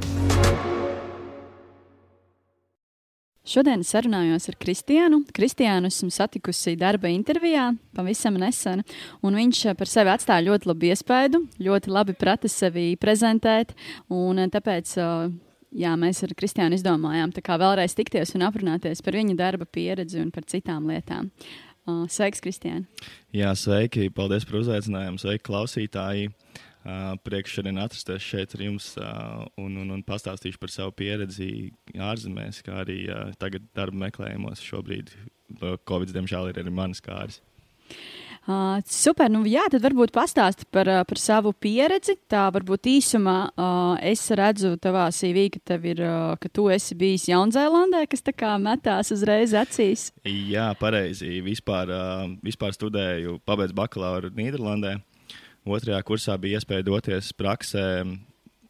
Šodien sarunājos ar Kristiānu. Kristiānu esmu satikusi darba intervijā pavisam nesen, un viņš par sevi atstāja ļoti labu iespaidu, ļoti labi prata sevi prezentēt, un tāpēc jā, mēs ar Kristiānu izdomājām vēlreiz tikties un aprunāties par viņa darba pieredzi un par citām lietām. Sveiks, Kristiāna! Jā, sveiki! Paldies par uzaicinājumu! Sveiki, klausītāji! Uh, prieks šodien atrasties šeit ar jums un, un, un pastāstīšu par savu pieredzi ārzemēs, kā arī tagad darba meklējumos. Šobrīd Covid, diemžēl, ir arī manas kāras. Uh, super, nu jā, tad varbūt pastāsti par, par savu pieredzi. Tā varbūt īsumā uh, es redzu tavā CV, ka, tev ir, uh, ka tu esi bijis Jaunzēlandē, kas tā kā metās uzreiz acīs. Jā, pareizi. Vispār, uh, vispār studēju, pabeidzu bakalauru Nīderlandē. Otrajā kursā bija iespēja doties praksē,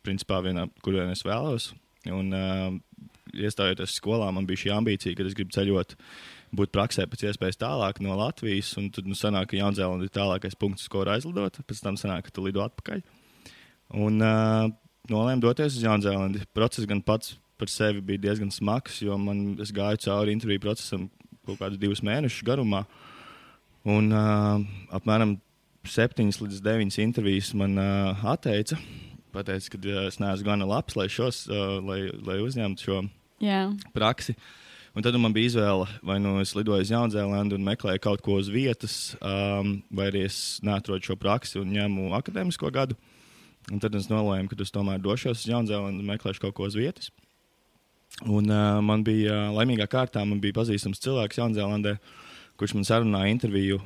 principā vienā, kur vien es vēlos. Un, uh, iestājoties skolā, man bija šī ambīcija, ka es gribu ceļot, būt praksē pēc iespējas tālāk no Latvijas. Un tad nu, sanāk, ka Jaunzēlanda ir tālākais punkts, ko var aizlidot. Pēc tam sanāk, ka tu lido atpakaļ. Un uh, nolēmu doties uz Jaunzēlandi. Process gan pats par sevi bija diezgan smags, jo man gāju cauri interviju procesam kaut kādus divus mēnešus garumā. Un uh, apmēram septiņas līdz deviņas intervijas man uh, atteica. Pateica, ka uh, es neesmu gana labs, lai, šos, uh, lai, lai uzņemtu šo yeah. praksi. Un tad man bija izvēle, vai nu es lidoju uz Jaunzēlandu un meklēju kaut ko uz vietas, um, vai arī es neatrodu šo praksi un ņemu akadēmisko gadu. Un tad es nolēmu, ka es tomēr došos uz Jaunzēlandu un meklēšu kaut ko uz vietas. Un uh, man bija uh, laimīgā kārtā, man bija pazīstams cilvēks Jaunzēlandē, kurš man sarunāja interviju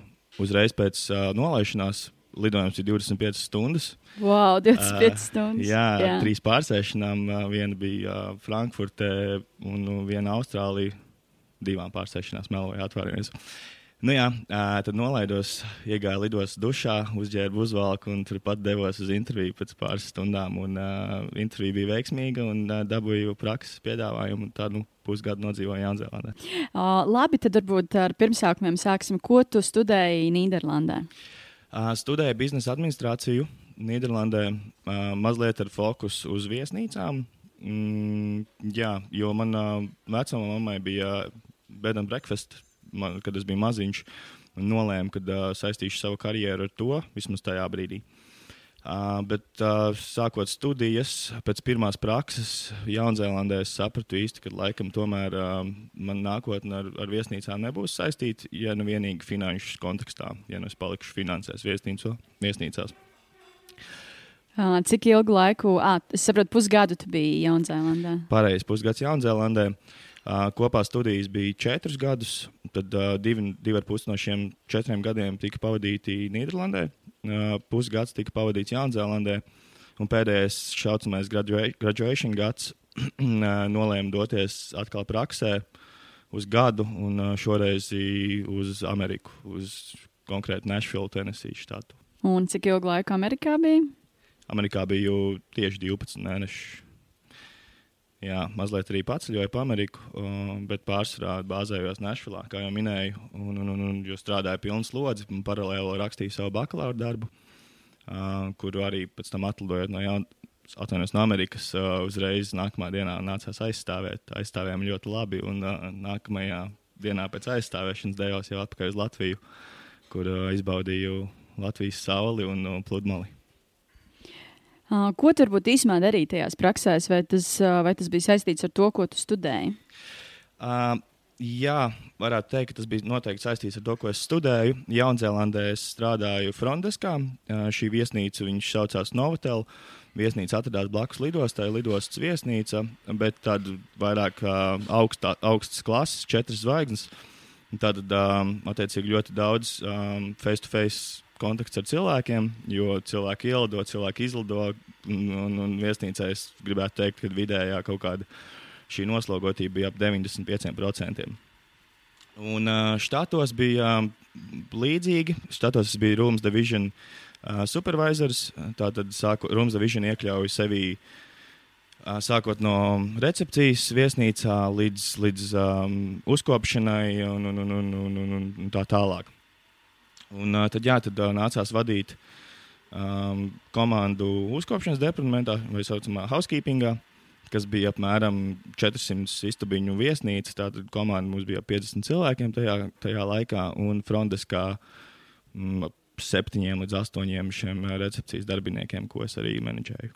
uzreiz pēc uh, nolaišanās. Lidojums ir 25 stundas. Wow, 25 uh, stundas. Jā, jā. trīs pārsēšanām. Uh, viena bija uh, Frankfurtē un uh, viena Austrālijā. Divām pārsēšanām meloju atvainojies. Nu jā, uh, tad nolaidos, iegāju lidos dušā, uzģērbu uzvalku un turpat devos uz interviju pēc pāris stundām. Un, uh, intervija bija veiksmīga un uh, dabūju prakses piedāvājumu. Tādu nu, pusgadu nodzīvoju Jaunzēlandē. Uh, labi, tad varbūt ar pirmsākumiem sāksim. Ko tu studēji Nīderlandē? Uh, studēju biznesa administrāciju Nīderlandē, uh, mazliet ar fokusu uz viesnīcām. Mm, jā, jo manā vecumā mammai bija bed and breakfast, man, kad es biju maziņš, un nolēmu, ka uh, saistīšu savu karjeru ar to vismaz tajā brīdī. Uh, bet uh, sākot studijas, pēc pirmās prakses Jaunzēlandē, es sapratu īsti, ka laikam tomēr uh, man nākotnē ar, ar viesnīcām nebūs saistīta, ja nu vienīgi finanšu kontekstā, ja nu es palikšu finansēs viesnīco, viesnīcās. Cik ilgu laiku, ah, es saprotu, pusgadu tu biji Jaunzēlandē? Pareizi, pusgads Jaunzēlandē. Uh, kopā studijas bija četrus gadus, tad divi, divi ar pusi no šiem četriem gadiem tika pavadīti Nīderlandē, pusgads tika pavadīts Jaunzēlandē, un pēdējais šaucamais gradua graduation gads <clears throat> nolēma doties atkal praksē uz gadu, un šoreiz uz Ameriku, uz konkrēti Nashville, Tennessee štātu. Un cik ilgu laiku Amerikā bija? Amerikā bija tieši 12 mēneši. Jā, mazliet arī paceļoju pa Ameriku, bet pārsvarā bāzējos Nešvilā, kā jau minēju. Un, un, un, un jo strādāju pilnu slodzi, paralēli rakstīju savu bakalaura darbu, kuru arī pēc tam atlidojot no, jaun, atvainojos, no Amerikas, uzreiz nākamā dienā nācās aizstāvēt. Aizstāvējām ļoti labi, un nākamajā dienā pēc aizstāvēšanas devos jau atpakaļ uz Latviju, kur izbaudīju Latvijas sauli un pludmali. Ko tu varbūt īsumā darīji tajās praksēs, vai tas, vai tas bija saistīts ar to, ko tu studēji? Uh, jā, varētu teikt, ka tas bija noteikti saistīts ar to, ko es studēju. Jaunzēlandē es strādāju Frontdeskā. Uh, šī viesnīca, saucās Novotel. Viesnīca atradās blakus lidostai, lidostas viesnīca, bet tāda vairāk uh, augstā, augstas klases, četras zvaigznes. Tad, um, attiecīgi, ļoti daudz um, face-to-face kontakts ar cilvēkiem, jo cilvēki ielido, cilvēki izlido. Un, un, un viesnīcā es gribētu teikt, ka vidējā kaut kāda šī noslogotība bija ap 95%. Un štatos bija līdzīgi. Štatos es biju Rooms Division supervisors. Tātad Rooms Division iekļauj sevi sākot no recepcijas viesnīcā līdz, līdz um, uzkopšanai un, un, un, un, un, un tā tālāk. Un, uh, tad, jā, tad uh, nācās vadīt um, komandu uzkopšanas departamentā, vai saucamā housekeepingā, kas bija apmēram 400 istabiņu viesnīca. Tātad komanda mums bija 50 cilvēkiem tajā, tajā laikā, un Fronteskā mm, septiņiem līdz astoņiem šiem recepcijas darbiniekiem, ko es arī menedžēju.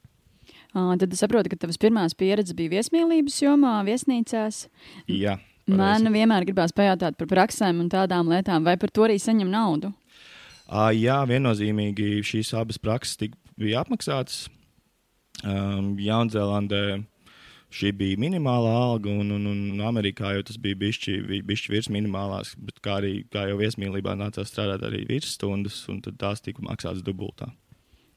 Tad es saprotu, ka tavas pirmās pieredzes bija viesmīlības jomā, viesnīcās. Jā. Man vienmēr gribās pajautāt par praksēm un tādām lietām, vai par to arī saņem naudu. Uh, jā, viennozīmīgi šīs abas prakses tika, bija apmaksātas. Um, Jaunzēlandē šī bija minimālā alga, un, un, un Amerikā jau tas bija bišķi, bišķi virs minimālās, bet kā arī kā jau viesmīlībā nācās strādāt arī virsstundas, un tās tika maksātas dubultā.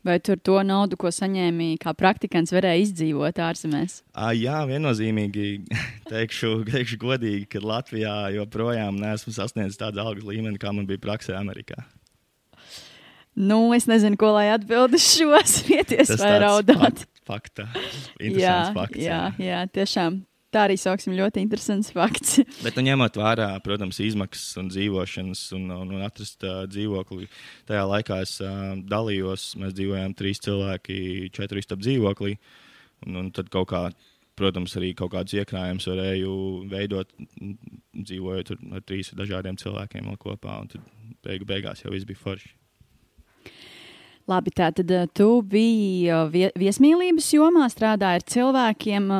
Vai tur to naudu, ko saņēmi kā praktikants, varēja izdzīvot ārzemēs? À, jā, viennozīmīgi <laughs> teikšu, teikšu godīgi, ka Latvijā joprojām neesmu sasniedzis tādu algas līmeni, kā man bija praksē Amerikā. Nu, es nezinu, ko lai atbildētu šo <laughs> smieties vai raudāt. Fakta. Jā, fakts, jā, jā, tiešām. Tā arī sauksim ļoti interesants fakts. <laughs> Bet, nu, ņemot vērā, protams, izmaksas un dzīvošanas un, un, un atrast uh, dzīvokli, tajā laikā es uh, dalījos. Mēs dzīvojām trīs cilvēki, četru istabu dzīvoklī. Un, un tad kaut kā, protams, arī kaut kādus iekrājumus varēju veidot, dzīvojot ar, ar trīs dažādiem cilvēkiem kopā. Un tad beigu, beigās jau viss bija forši. Labi, tā tad tu biji viesmīlības jomā, strādāji ar cilvēkiem.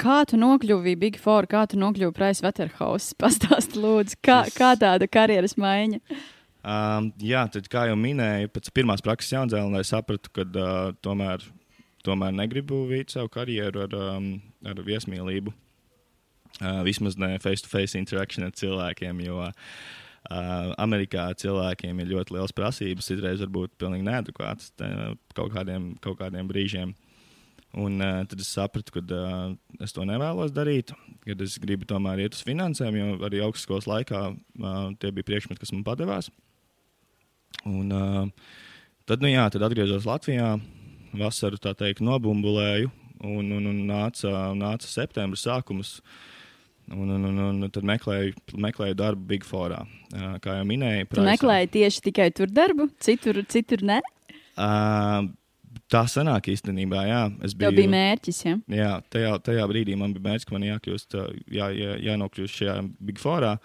Uh, kā tu nokļuvi Big Four, kā tu nokļuvi Price Waterhouse? <laughs> Pastāsti, lūdzu, kā, kā tāda karjeras maiņa? Um, jā, tad, kā jau minēju, pēc pirmās prakses Jaunzēlandē sapratu, ka uh, tomēr, tomēr negribu veikt savu karjeru ar, um, ar viesmīlību. Uh, vismaz ne face-to-face -face interaction ar cilvēkiem, jo uh, Uh, Amerikā cilvēkiem ir ļoti liels prasības, citreiz varbūt pilnīgi neadekvātas kaut kādiem, kaut kādiem brīžiem. Un uh, tad es sapratu, ka uh, es to nevēlos darīt, kad es gribu tomēr iet uz finansēm, jo arī augstskolas laikā uh, tie bija priekšmeti, kas man padevās. Un, uh, tad, nu jā, tad atgriezos Latvijā, vasaru tā teikt, nobumbulēju, un, un, un nāca, nāca septembris sākums. Uh, Un, un, un, un tad meklēju, meklēju darbu Big Forā. Kā jau minēju, tu meklēji tieši tikai tur darbu, citur, citur ne? Uh, tā sanāk īstenībā, jā. Es biju, Tev bija mērķis, ja? Jā, tajā, tajā brīdī man bija mērķis, ka man jākļūst, jā, jā, jānokļūst šajā Big Forā,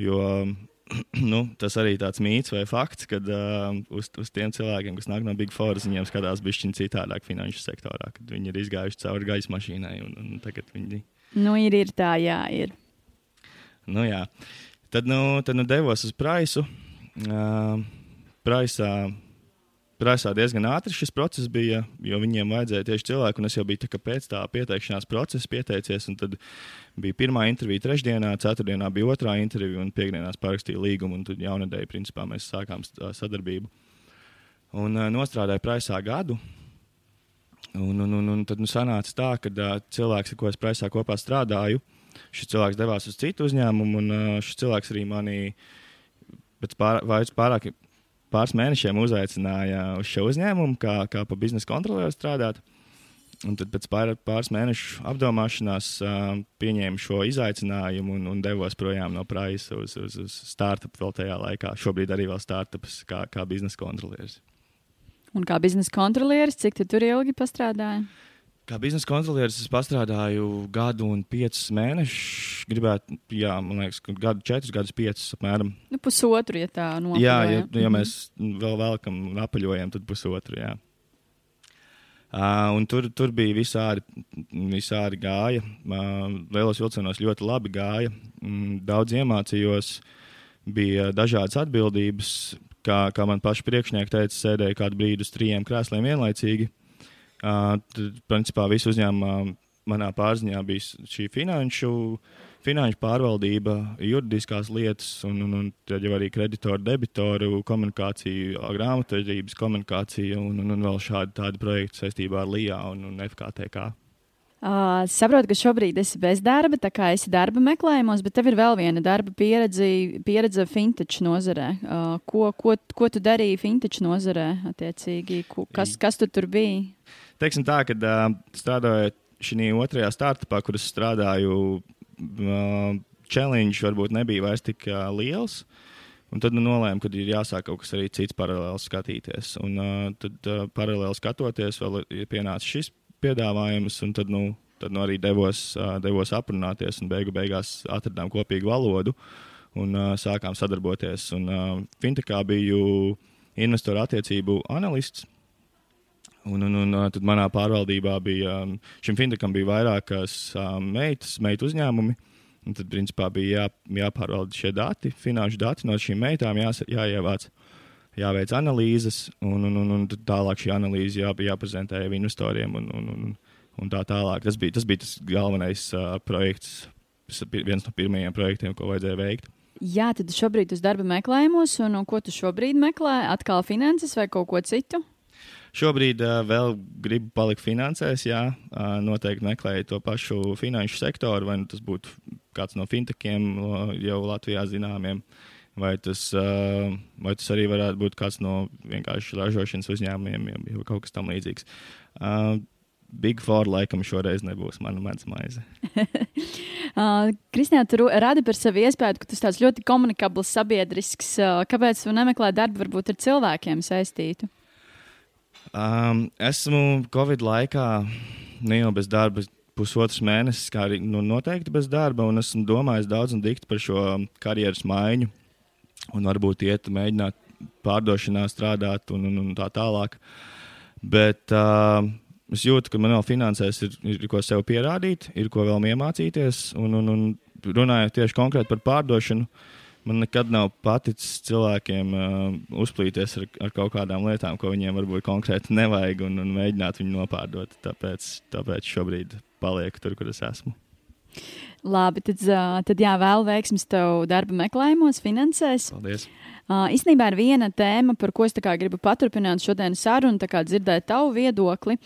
jo <clears throat> nu, tas arī tāds mīts vai fakts, ka uh, uz, uz tiem cilvēkiem, kas nāk no Big Four, viņiem skatās bišķiņ citādāk finanšu sektorā, kad viņi ir izgājuši cauri gaisa mašīnai un, un tagad viņi Nu, ir, ir tā, jā, ir. Nu, jā. Tad, nu, tad nu devos uz Praisu. Uh, Praisā Prasā diezgan ātri šis process bija, jo viņiem vajadzēja tieši cilvēku, un es jau biju pēc tā pieteikšanās procesa pieteicies. Tad bija pirmā intervija trešdienā, ceturtdienā bija otrā intervija, un piekdienās parakstīja līgumu. Un tad jaunadēļ, principā, mēs sākām sadarbību. Un uh, nostrādāju Prasā gadu. Un, un, un, un tad nu, sanāca tā, ka uh, cilvēks, ar ko es Prasā kopā strādāju, šis cilvēks devās uz citu uzņēmumu, un uh, šis cilvēks arī mani pēc pār, pārāk pāris mēnešiem uzaicināja uz šo uzņēmumu, kā, kā pa biznesa kontrolieru strādāt. Un tad pēc pār, pāris mēnešu apdomāšanās uh, pieņēmu šo izaicinājumu un, un devos projām no Praisa uz, uz, uz startup vēl tajā laikā. Šobrīd arī vēl startups kā, kā biznesa kontrolieris. Un kā biznesa kontrolieris, cik tu tur ilgi pastrādāji? Kā biznesa kontrolieris es strādāju gadu un piecus mēnešus. Gribētu, jā, man liekas, ka gadu, četrus gadus, piecus apmēram. Nu, pusotru, ja tā nopietni. Jā, ja, ja mēs vēl vēlkam un apaļojam, tad pusotru. Jā. Uh, tur, tur bija visādi, visādi gāja. Uh, lielos vilcienos ļoti labi gāja. Mm, daudz iemācījos, bija dažādas atbildības. Kā, kā man paši priekšnieki teica, sēdēja kādu brīdi uz trījiem krēsliem vienlaicīgi. Uh, tad, principā, visu uzņēmumu manā pārziņā bija šī finanšu, finanšu pārvaldība, juridiskās lietas, un, un, un tad jau arī kreditoru, debitoru komunikācija, grāmatvedības komunikācija un, un, un vēl šādi tādi projekti saistībā ar LIA un, un FKTK. Uh, saprotu, ka šobrīd esi bez darba, tā kā esi darba meklējumos, bet tev ir vēl viena darba pieredze, pieredze fintech nozarē. Uh, ko, ko, ko tu darīji fintech nozarē? Attiecīgi, kas, kas tu tur bija? Teiksim tā, ka strādājot šajā otrajā startupā, kur es strādāju, challenge varbūt nebija vairs tik liels. Un tad nu, nolēmu, ka ir jāsāk kaut kas arī cits paralēli skatīties. Un uh, tad uh, paralēli skatoties, vēl ir pienācis šis piedāvājums, un tad, nu, tad nu, arī devos, uh, devos aprunāties, un beigu beigās atradām kopīgu valodu un uh, sākām sadarboties. Un, uh, Fintechā biju investoru attiecību analists. Un, un, un tad manā pārvaldībā bija šim fintecham bija vairākas meitas, meitu uzņēmumi. Un tad, principā, bija jā, jāpārvalda šie dati, finanšu dati no šīm meitām, jās, jāievāc, jāveic analīzes, un, un, un, un tālāk šī analīze jā, jāprezentē investoriem un, un, un, un tā tālāk. Tas bija tas, bija tas galvenais uh, projekts, viens no pirmajiem projektiem, ko vajadzēja veikt. Jā, tad šobrīd uz darba meklējumos, un, un ko tu šobrīd meklē? Atkal finanses vai kaut ko citu? Šobrīd uh, vēl gribu palikt finansēs, jā, uh, noteikti meklēju to pašu finanšu sektoru, vai nu tas būtu kāds no fintechiem jau Latvijā zināmiem, vai tas, uh, vai tas arī varētu būt kāds no vienkārši ražošanas uzņēmumiem, jau kaut kas tam līdzīgs. Uh, Big Four laikam šoreiz nebūs mana maize. <laughs> uh, Kristina, tu rādi par savu iespēju, ka esi tāds ļoti komunikabls, sabiedrisks. Uh, kāpēc tu nemeklē darbu varbūt ar cilvēkiem saistītu? Um, esmu Covid laikā ne jau bez darba, pusotrs mēnesis, kā arī nu, noteikti bez darba, un esmu domājis daudz un dikti par šo karjeras maiņu, un varbūt iet, mēģināt pārdošanā strādāt un, un, un tā tālāk. Bet uh, es jūtu, ka man vēl finansēs ir, ir ko sev pierādīt, ir ko vēl iemācīties, un, un, un runājot tieši konkrēti par pārdošanu. Uh, man nekad nav paticis cilvēkiem uh, uzplīties ar, ar kaut kādām lietām, ko viņiem varbūt konkrēti nevajag, un, un mēģināt viņu nopārdot. Tāpēc, tāpēc šobrīd palieku tur, kur es esmu. Labi, tad, tad jā, vēl veiksmes tev darba meklējumos, finansēs. Paldies! Īstenībā ir viena tēma, par ko es gribu paturpināt šodienas sarunu, dzirdēt tavu viedokli.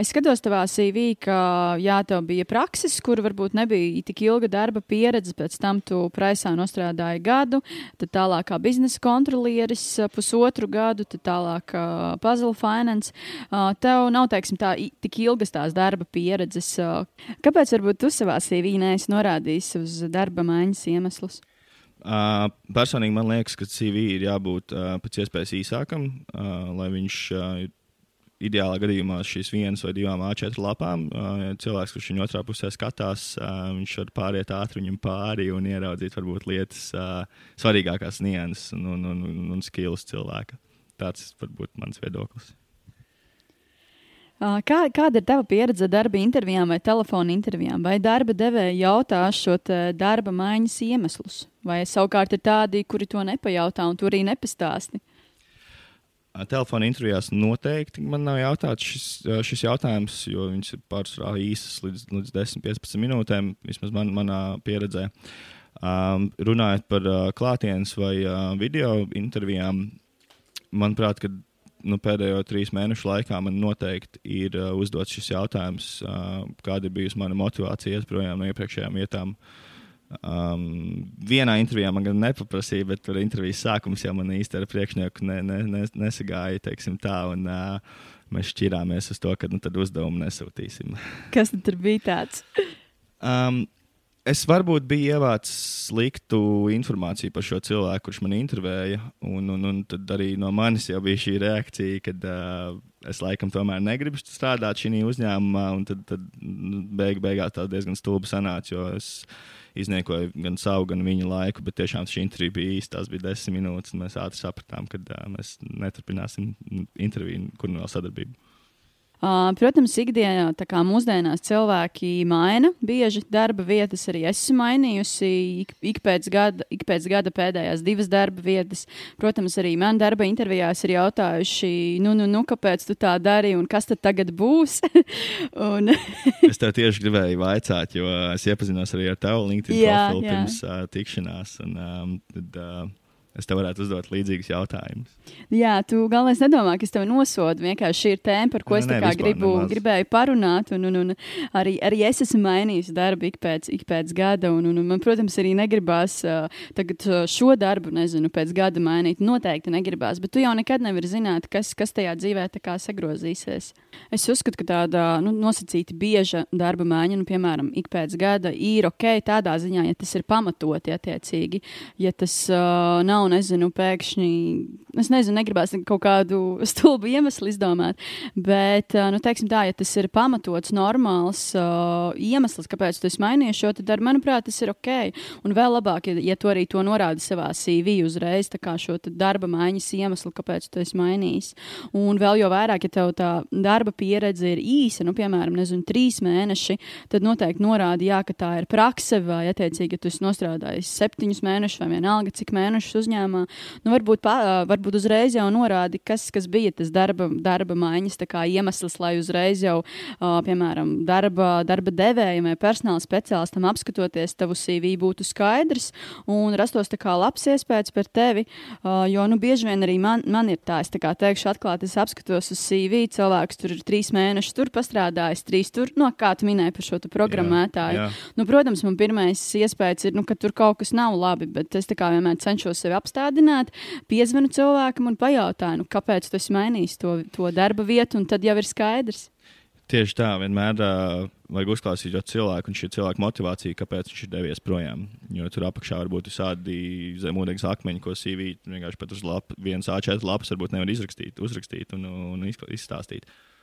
Es skatos tavā CV, ka jā, tev bija prakses, kur varbūt nebija tik ilga darba pieredze, pēc tam tu praisā nostrādāji gadu, tad tālāk kā biznesa kontrolieris pusotru gadu, tad tālāk uh, puzzle finance. Tev nav, teiksim, tā tik ilgas tās darba pieredzes. Kāpēc varbūt tu savā CV neesi norādījis uz darba maiņas iemeslus? Uh, personīgi man liekas, ka CV ir jābūt uh, pēc iespējas īsākam, uh, lai viņš uh, ideālā gadījumā šīs vienas vai divām A4 lapām. Uh, cilvēks, kurš viņu otrā pusē skatās, uh, viņš var pāriet ātri viņam pāri un ieraudzīt varbūt lietas, uh, svarīgākās nianses un, un, un, un, skills cilvēka. Tāds varbūt mans viedoklis. Kā, kāda ir tava pieredze darba intervijām vai telefona intervijām? Vai darba devēja jautā šo darba maiņas iemeslus? Vai savukārt ir tādi, kuri to nepajautā un to arī nepastāsti? Telefona intervijās noteikti man nav jautāts šis, šis jautājums, jo viņas ir pārsvarā īsas līdz, līdz 10, 15 minūtēm, vismaz man, manā pieredzē. Um, runājot par uh, klātienes vai uh, video intervijām, manuprāt, nu, pēdējo trīs mēnešu laikā man noteikti ir uh, uzdots šis jautājums, uh, kāda ir bijusi mana motivācija iet projām no iepriekšējām vietām. Um, vienā intervijā man gan nepaprasīja, bet tur intervijas sākums jau man īsti ar priekšnieku ne, ne, ne, nesagāja. Tā, un, uh, mēs šķirāmies uz to, ka nu, uzdevumu nesūtīsim. Kas tur bija tāds? um, es varbūt biju ievācis sliktu informāciju par šo cilvēku, kurš man intervēja. Un, un, un tad arī no manis jau bija šī reakcija, ka uh, es laikam tomēr negribu strādāt šajā uzņēmumā. Tad, tad nu, beig, beigās tā diezgan stulbi sanāca izniekoja gan savu, gan viņa laiku, bet tiešām šī intervija bija īsta. Tas bija desmit minūtes, un mēs ātri sapratām, ka uh, mēs neturpināsim interviju, kur no sadarbības. Uh, protams, ikdienā, kā mūsdienās, cilvēki maina bieži darba vietas. Arī es esmu mainījusi ik, ik, pēc gada, ik pēc gada pēdējās divas darba vietas. Protams, arī man darba intervijās ir jautājuši, nu, nu, nu kāpēc tu tā dari un kas tad tagad būs. <laughs> un... <laughs> es tev tieši gribēju vaicāt, jo es iepazinos arī ar tavu LinkedIn profilu pirms uh, tikšanās. Un, um, tad, uh, es tev varētu uzdot līdzīgus jautājumus. Jā, tu galvenais nedomā, ka es tevi nosodu. Vienkārši šī ir tēma, par ko es ne, gribu, nemaz. gribēju parunāt. Un, un, un arī, arī es esmu mainījis darbu ik pēc, ik pēc gada. Un, un, un man, protams, arī negribās uh, tagad šo darbu, nezinu, pēc gada mainīt. Noteikti negribās, bet tu jau nekad nevari zināt, kas, kas tajā dzīvē sagrozīsies. Es uzskatu, ka tāda nu, nosacīta bieža darba maiņa, nu, piemēram, ik pēc gada, ir ok tādā ziņā, ja tas ir pamatoti attiecīgi. Ja tas uh, nav nav, nezinu, pēkšņi, es nezinu, negribās kaut kādu <laughs> stulbu iemeslu izdomāt, bet, nu, teiksim tā, ja tas ir pamatots, normāls uh, iemesls, kāpēc tu esi mainījies šo, ar, manuprāt, tas ir ok. Un vēl labāk, ja, ja tu arī to norādi savā CV uzreiz, tā kā šo darba maiņas iemeslu, kāpēc tu esi mainījis. Un vēl jau vairāk, ja tev tā darba pieredze ir īsa, nu, piemēram, nezinu, trīs mēneši, tad noteikti norādi, jā, ka tā ir prakse vai, attiecīgi, ja tu esi nostrādājis septiņus mēnešus vai vienalga, cik mēnešus uzņēmumā uzņēmumā, nu, varbūt, pā, varbūt uzreiz jau norādi, kas, kas bija tas darba, darba maiņas iemesls, lai uzreiz jau, piemēram, darba, darba devējiem vai personāla speciālistam apskatoties tavu CV būtu skaidrs un rastos labs iespējas par tevi. Jo, nu, bieži vien arī man, man ir tā, es tā kā teikšu atklāti, es apskatos uz CV, cilvēks tur ir trīs mēnešus tur pastrādājis, trīs tur, no nu, kā tu minēji par šo programmētāju. Jā, jā. Nu, protams, man pirmais iespējas ir, nu, ka tur kaut kas nav labi, bet es tā kā vienmēr cenšos sevi apstādināt, piezvanu cilvēkam un pajautāju, nu, kāpēc tu esi mainījis to, to darba vietu, un tad jau ir skaidrs. Tieši tā, vienmēr uh, vajag uzklausīt šo cilvēku un šī cilvēka motivāciju, kāpēc viņš ir devies projām. Jo tur apakšā var būt visādi zemūdens akmeņi, ko CV vienkārši pat uz lap, viens A4 lapas varbūt nevar izrakstīt, uzrakstīt un, un izstāstīt. Uh,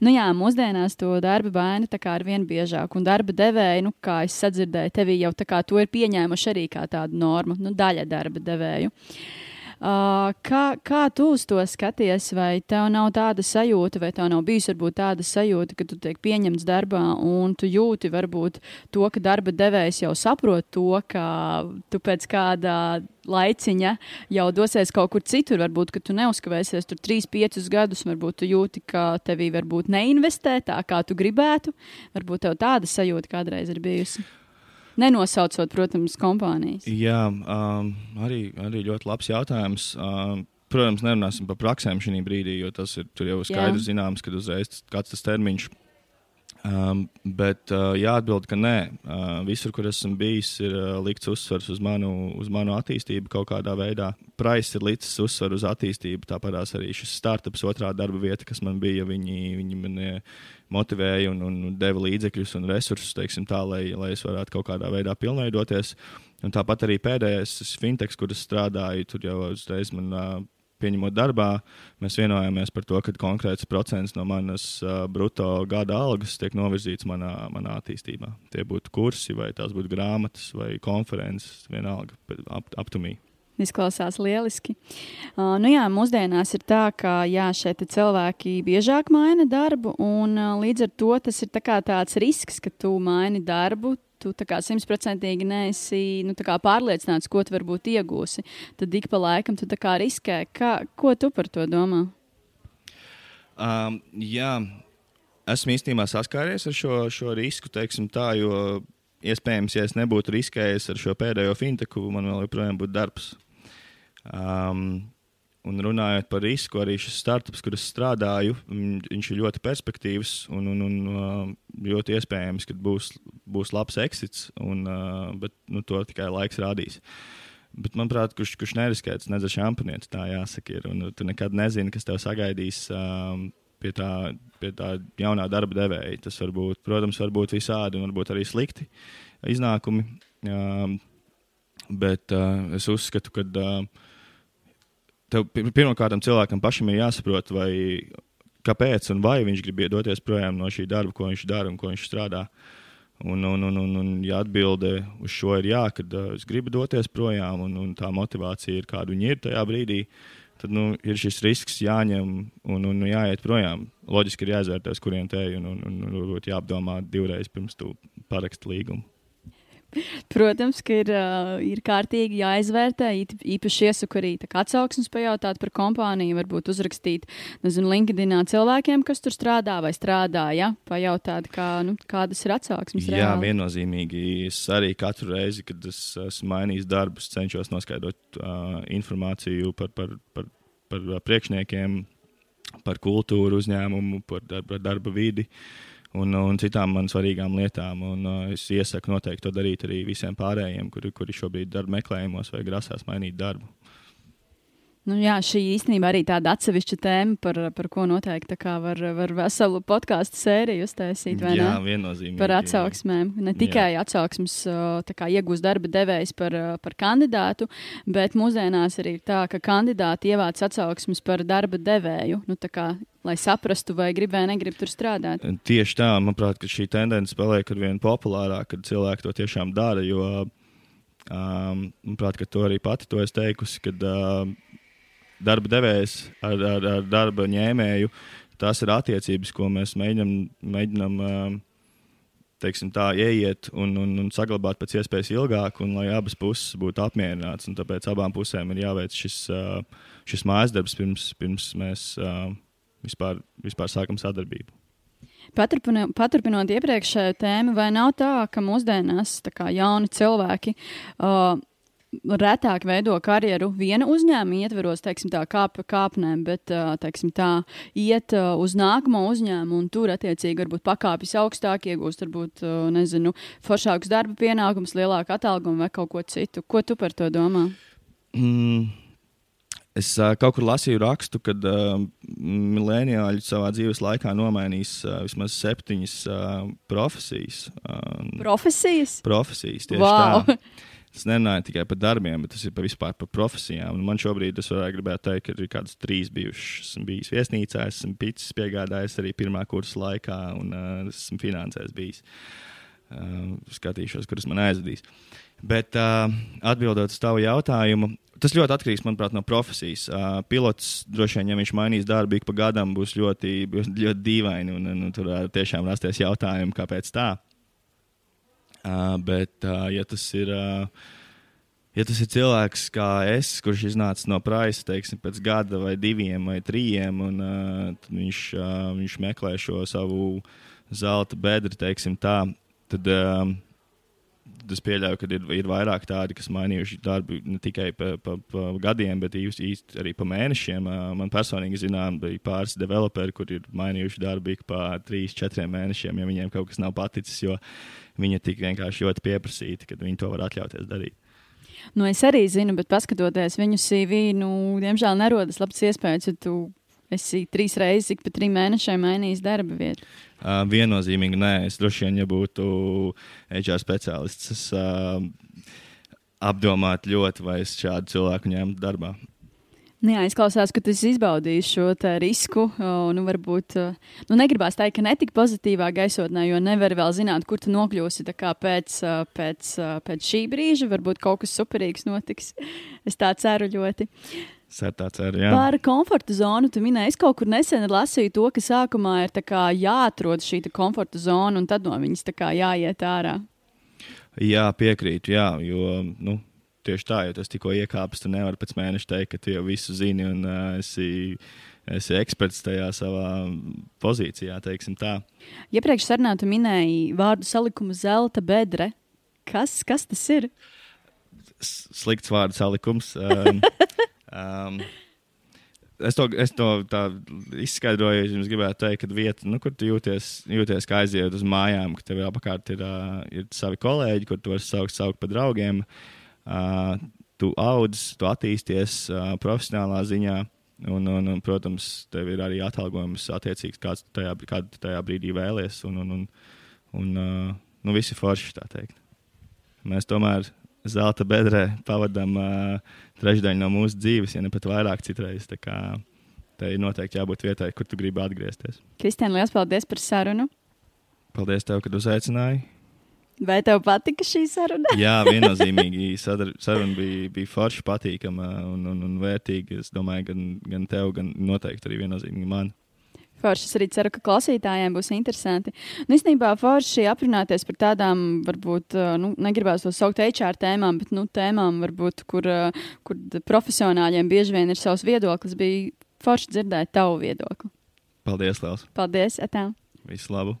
Nu jā, mūsdienās to darba bērni ir vien biežāk, un darba devēji, nu, kā es sadzirdēju, tevī jau tā kā to ir pieņēmuši arī kā tādu normu, nu, daļa darba devēju. Uh, kā, kā tu uz to skaties, vai tev nav tāda sajūta, vai tev nav bijusi varbūt tāda sajūta, ka tu tiek pieņemts darbā un tu jūti varbūt to, ka darba devējs jau saprot to, ka tu pēc kāda laiciņa jau dosies kaut kur citur. Varbūt, tu neuzkavēsies tur 3, 5 gadus, varbūt tu jūti, ka tevī varbūt neinvestē tā, kā tu gribētu. Varbūt tev tāda sajūta kādreiz ir bijusi. Nenosaucot, protams, kompānijas. Jā, um, arī, arī ļoti labs jautājums. Um, protams, nerunāsim par praksēm šī brīdī, jo tas ir jau skaidrs zināms, ka uzreiz kāds tas termiņš Um, bet uh, jāatbild, ka nē. Uh, visur, kur esmu bijis, ir uh, likts uzsvers uz manu, uz manu attīstību kaut kādā veidā. Price ir licis uzsveru uz attīstību. Tāpat arī šis startups, otrā darba vieta, kas man bija, viņi, viņi man motivēja un, un deva līdzekļus un resursus, teiksim, tā, lai, lai es varētu kaut kādā veidā pilnveidoties. Un tāpat arī pēdējais fintechs, kuras strādāju, tur jau uzreiz man. Uh, pieņemot darbā, mēs vienojāmies par to, ka konkrēts procents no manas uh, bruto gada algas tiek novirzīts manā, manā attīstībā. Tie būtu kursi, vai tās būtu grāmatas, vai konferences, vienalga, ap, aptumī. Izklausās lieliski. Uh, nu jā, mūsdienās ir tā, ka jā, šeit cilvēki biežāk maina darbu, un uh, līdz ar to tas ir tā tāds risks, ka tu maini darbu tu simtprocentīgi neesi nu, pārliecināts, ko tu varbūt iegūsi, tad ik pa laikam tu riskē. Kā, ko tu par to domā? Um, jā, esmu īstenībā saskāries ar šo, šo risku, teiksim tā, jo iespējams, ja es nebūtu riskējis ar šo pēdējo finteku, man vēl joprojām būtu darbs. Um, Un runājot par risku, arī šis startups, kur es strādāju, viņš ir ļoti perspektīvs un, un, un ļoti iespējams, ka būs, būs labs exits, un, bet nu, to tikai laiks rādīs. Bet, manuprāt, kurš, kurš neriskē, tas nedzer šampanietis, tā jāsaka. Ir, un tu nekad nezini, kas tev sagaidīs um, pie, tā, pie tā jaunā darba devēja. Tas var būt, protams, var būt visādi un varbūt arī slikti iznākumi. Um, bet uh, es uzskatu, ka. Tev pirmkārt cilvēkam pašam ir jāsaprot, vai, kāpēc un vai viņš grib doties projām no šī darba, ko viņš dara un ko viņš strādā. Un, un, un, un, un ja atbilde uz šo ir jā, tad uh, es gribu doties projām, un, un tā motivācija ir kāda viņa ir tajā brīdī, tad nu, ir šis risks jāņem un, un jāiet projām. Loģiski ir jāizvērtēs, kuriem te ir, un, un, un, un jāapdomā divreiz pirms tu paraksti līgumu. Protams, ka ir, ir kārtīgi jāizvērtē. Īpaši iesaku arī atsauksmes pajautāt par kompāniju, varbūt uzrakstīt, nezinu, LinkedInā cilvēkiem, kas tur strādā vai strādā, ja? pajautāt, kā, nu, kādas ir atsauksmes. Jā, reāli. viennozīmīgi. Es arī katru reizi, kad es esmu mainījis darbus, cenšos noskaidrot uh, informāciju par, par, par, par priekšniekiem, par kultūru uzņēmumu, par darba, darba vidi. Uh, un, un citām man svarīgām lietām. Un, uh, es iesaku noteikti to darīt arī visiem pārējiem, kuri, kuri šobrīd darba meklējumos vai grasās mainīt darbu. Nu, jā, šī īstenībā arī tāda atsevišķa tēma, par, par ko noteikti var, var veselu podkāstu sēriju uztaisīt. Jā, viennozīmīgi. Par atsauksmēm. Ne tikai jā. atsauksmes iegūst darba devējs par, par kandidātu, bet mūsdienās arī ir tā, ka kandidāti ievāc atsauksmes par darba devēju. Nu, kā, lai saprastu, vai grib vai negrib tur strādāt. Tieši tā, manuprāt, šī tendence paliek ar vien populārāka, kad cilvēki to tiešām dara. Jo, um, manuprāt, to arī pati to es teikusi, kad uh, darba devējs ar, ar, ar darba ņēmēju. Tas ir attiecības, ko mēs mēģinām, mēģinām teiksim, tā, ieiet un, un, un saglabāt pēc iespējas ilgāk, un lai abas puses būtu apmierinātas. Tāpēc abām pusēm ir jāveic šis, šis mājas darbs, pirms, pirms mēs vispār, vispār sākam sadarbību. Paturpinot, paturpinot iepriekšējo tēmu, vai nav tā, ka mūsdienās tā jauni cilvēki uh, retāk veido karjeru viena uzņēmuma ietveros, teiksim, tā kāp, kāpnēm, bet teiksim, tā iet uz nākamo uzņēmumu un tur attiecīgi varbūt pakāpjas augstāk, iegūst varbūt, nezinu, foršākus darba pienākumus, lielāku atalgumu vai kaut ko citu. Ko tu par to domā? Mm. Es uh, kaut kur lasīju rakstu, ka uh, mileniāļi savā dzīves laikā nomainīs uh, vismaz septiņas uh, profesijas. Uh, profesijas? Profesijas, tieši wow. tā. Tas nerunāja tikai par darbiem, bet tas ir par vispār par profesijām. Un man šobrīd, es varētu gribēt teikt, ka ir kādas trīs bijušas. Esmu bijis viesnīcā, esmu pīcis piegādājis arī pirmā kursa laikā, un uh, esmu finansēs bijis. Uh, skatīšos, kurus man aizvedīs. Bet uh, atbildot uz tavu jautājumu, tas ļoti atkarīgs manuprāt, no profesijas. Uh, pilots droši vien, ja viņš mainīs darbu ik pa gadam, būs ļoti, ļoti dīvaini. Un, un, un tur tiešām rasties jautājumi, kāpēc tā. Uh, bet, uh, ja tas ir. Uh, ja tas ir cilvēks kā es, kurš iznāca no Praisa, teiksim, pēc gada vai diviem vai trījiem, un uh, viņš, uh, viņš meklē šo savu zelta bedri, teiksim tā, tad uh, es pieļauju, ka ir, ir vairāk tādi, kas mainījuši darbu ne tikai pa, pa, pa gadiem, bet īsti arī pa mēnešiem. Uh, man personīgi zinām, bija pāris developeri, kur ir mainījuši darbu ik pa trīs, četriem mēnešiem, ja viņiem kaut kas nav paticis. Jo, ir tik vienkārši ļoti pieprasīti, ka viņi to var atļauties darīt. Nu, es arī zinu, bet paskatoties viņu CV, nu, diemžēl nerodas labs iespējas, ja tu esi trīs reizes ik pa trim mēnešiem mainījis darba vietu. Uh, viennozīmīgi nē, es droši vien, ja būtu HR speciālists, es uh, apdomātu ļoti, vai es šādu cilvēku ņemtu darbā. Nu jā, izklausās, ka tu izbaudīji šo risku. Nu, varbūt nu, negribās teikt, ka netika pozitīvā gaisotnē, jo nevar vēl zināt, kur tu nokļūsi pēc, pēc, pēc šī brīža. Varbūt kaut kas superīgs notiks. Es tā ceru ļoti. Ceru, jā. Par komforta zonu tu minēji, es kaut kur nesen lasīju to, ka sākumā ir jāatrod šī komforta zona un tad no viņas jāiet ārā. Jā, piekrītu, jā, jo nu, tieši tā, jo tas tikko iekāpis, tu nevari pēc mēneša teikt, ka tu jau visu zini un uh, esi, esi eksperts tajā savā pozīcijā, teiksim tā. Iepriekš sarunā tu minēji vārdu salikumu zelta bedre. Kas, kas tas ir? Slikts vārdu salikums. Um, um, <laughs> Es to, es to izskaidroju, ja jums gribētu teikt, ka vieta, nu, kur tu jūties, jūties kā aiziet uz mājām, ka tev apkārt ir, uh, ir savi kolēģi, kur tu vari saukt, saukt par draugiem. Uh, tu audz, tu attīsties uh, profesionālā ziņā. Un, un, un, protams, tev ir arī atalgojums attiecīgs, kāds tu tajā, kādu tu tajā brīdī vēlies. Un, un, un, un uh, nu, visi forši tā teikt. Mēs tomēr zelta bedrē pavadām uh, trešdaļu no mūsu dzīves, ja ne pat vairāk citreiz. Tā kā tai ir noteikti jābūt vietai, kur tu gribi atgriezties. Kristēn, liels paldies par sarunu! Paldies, tev, ka uzaicināji! Vai tev patika šī saruna? Jā, viennozīmīgi. Saruna bija, bija forša, patīkama un, un, un vērtīga. Es domāju, gan, gan tev, gan noteikti arī viennozīmīgi man. Forši. Es arī ceru, ka klausītājiem būs interesanti. Nu, īstenībā forši aprunāties par tādām, varbūt, nu, negribētu to saukt HR tēmām, bet nu, tēmām, varbūt, kur, kur profesionāļiem bieži vien ir savs viedoklis. Bija forši dzirdēt tavu viedokli. Paldies, Lielas! Paldies, Etā! Visu labu!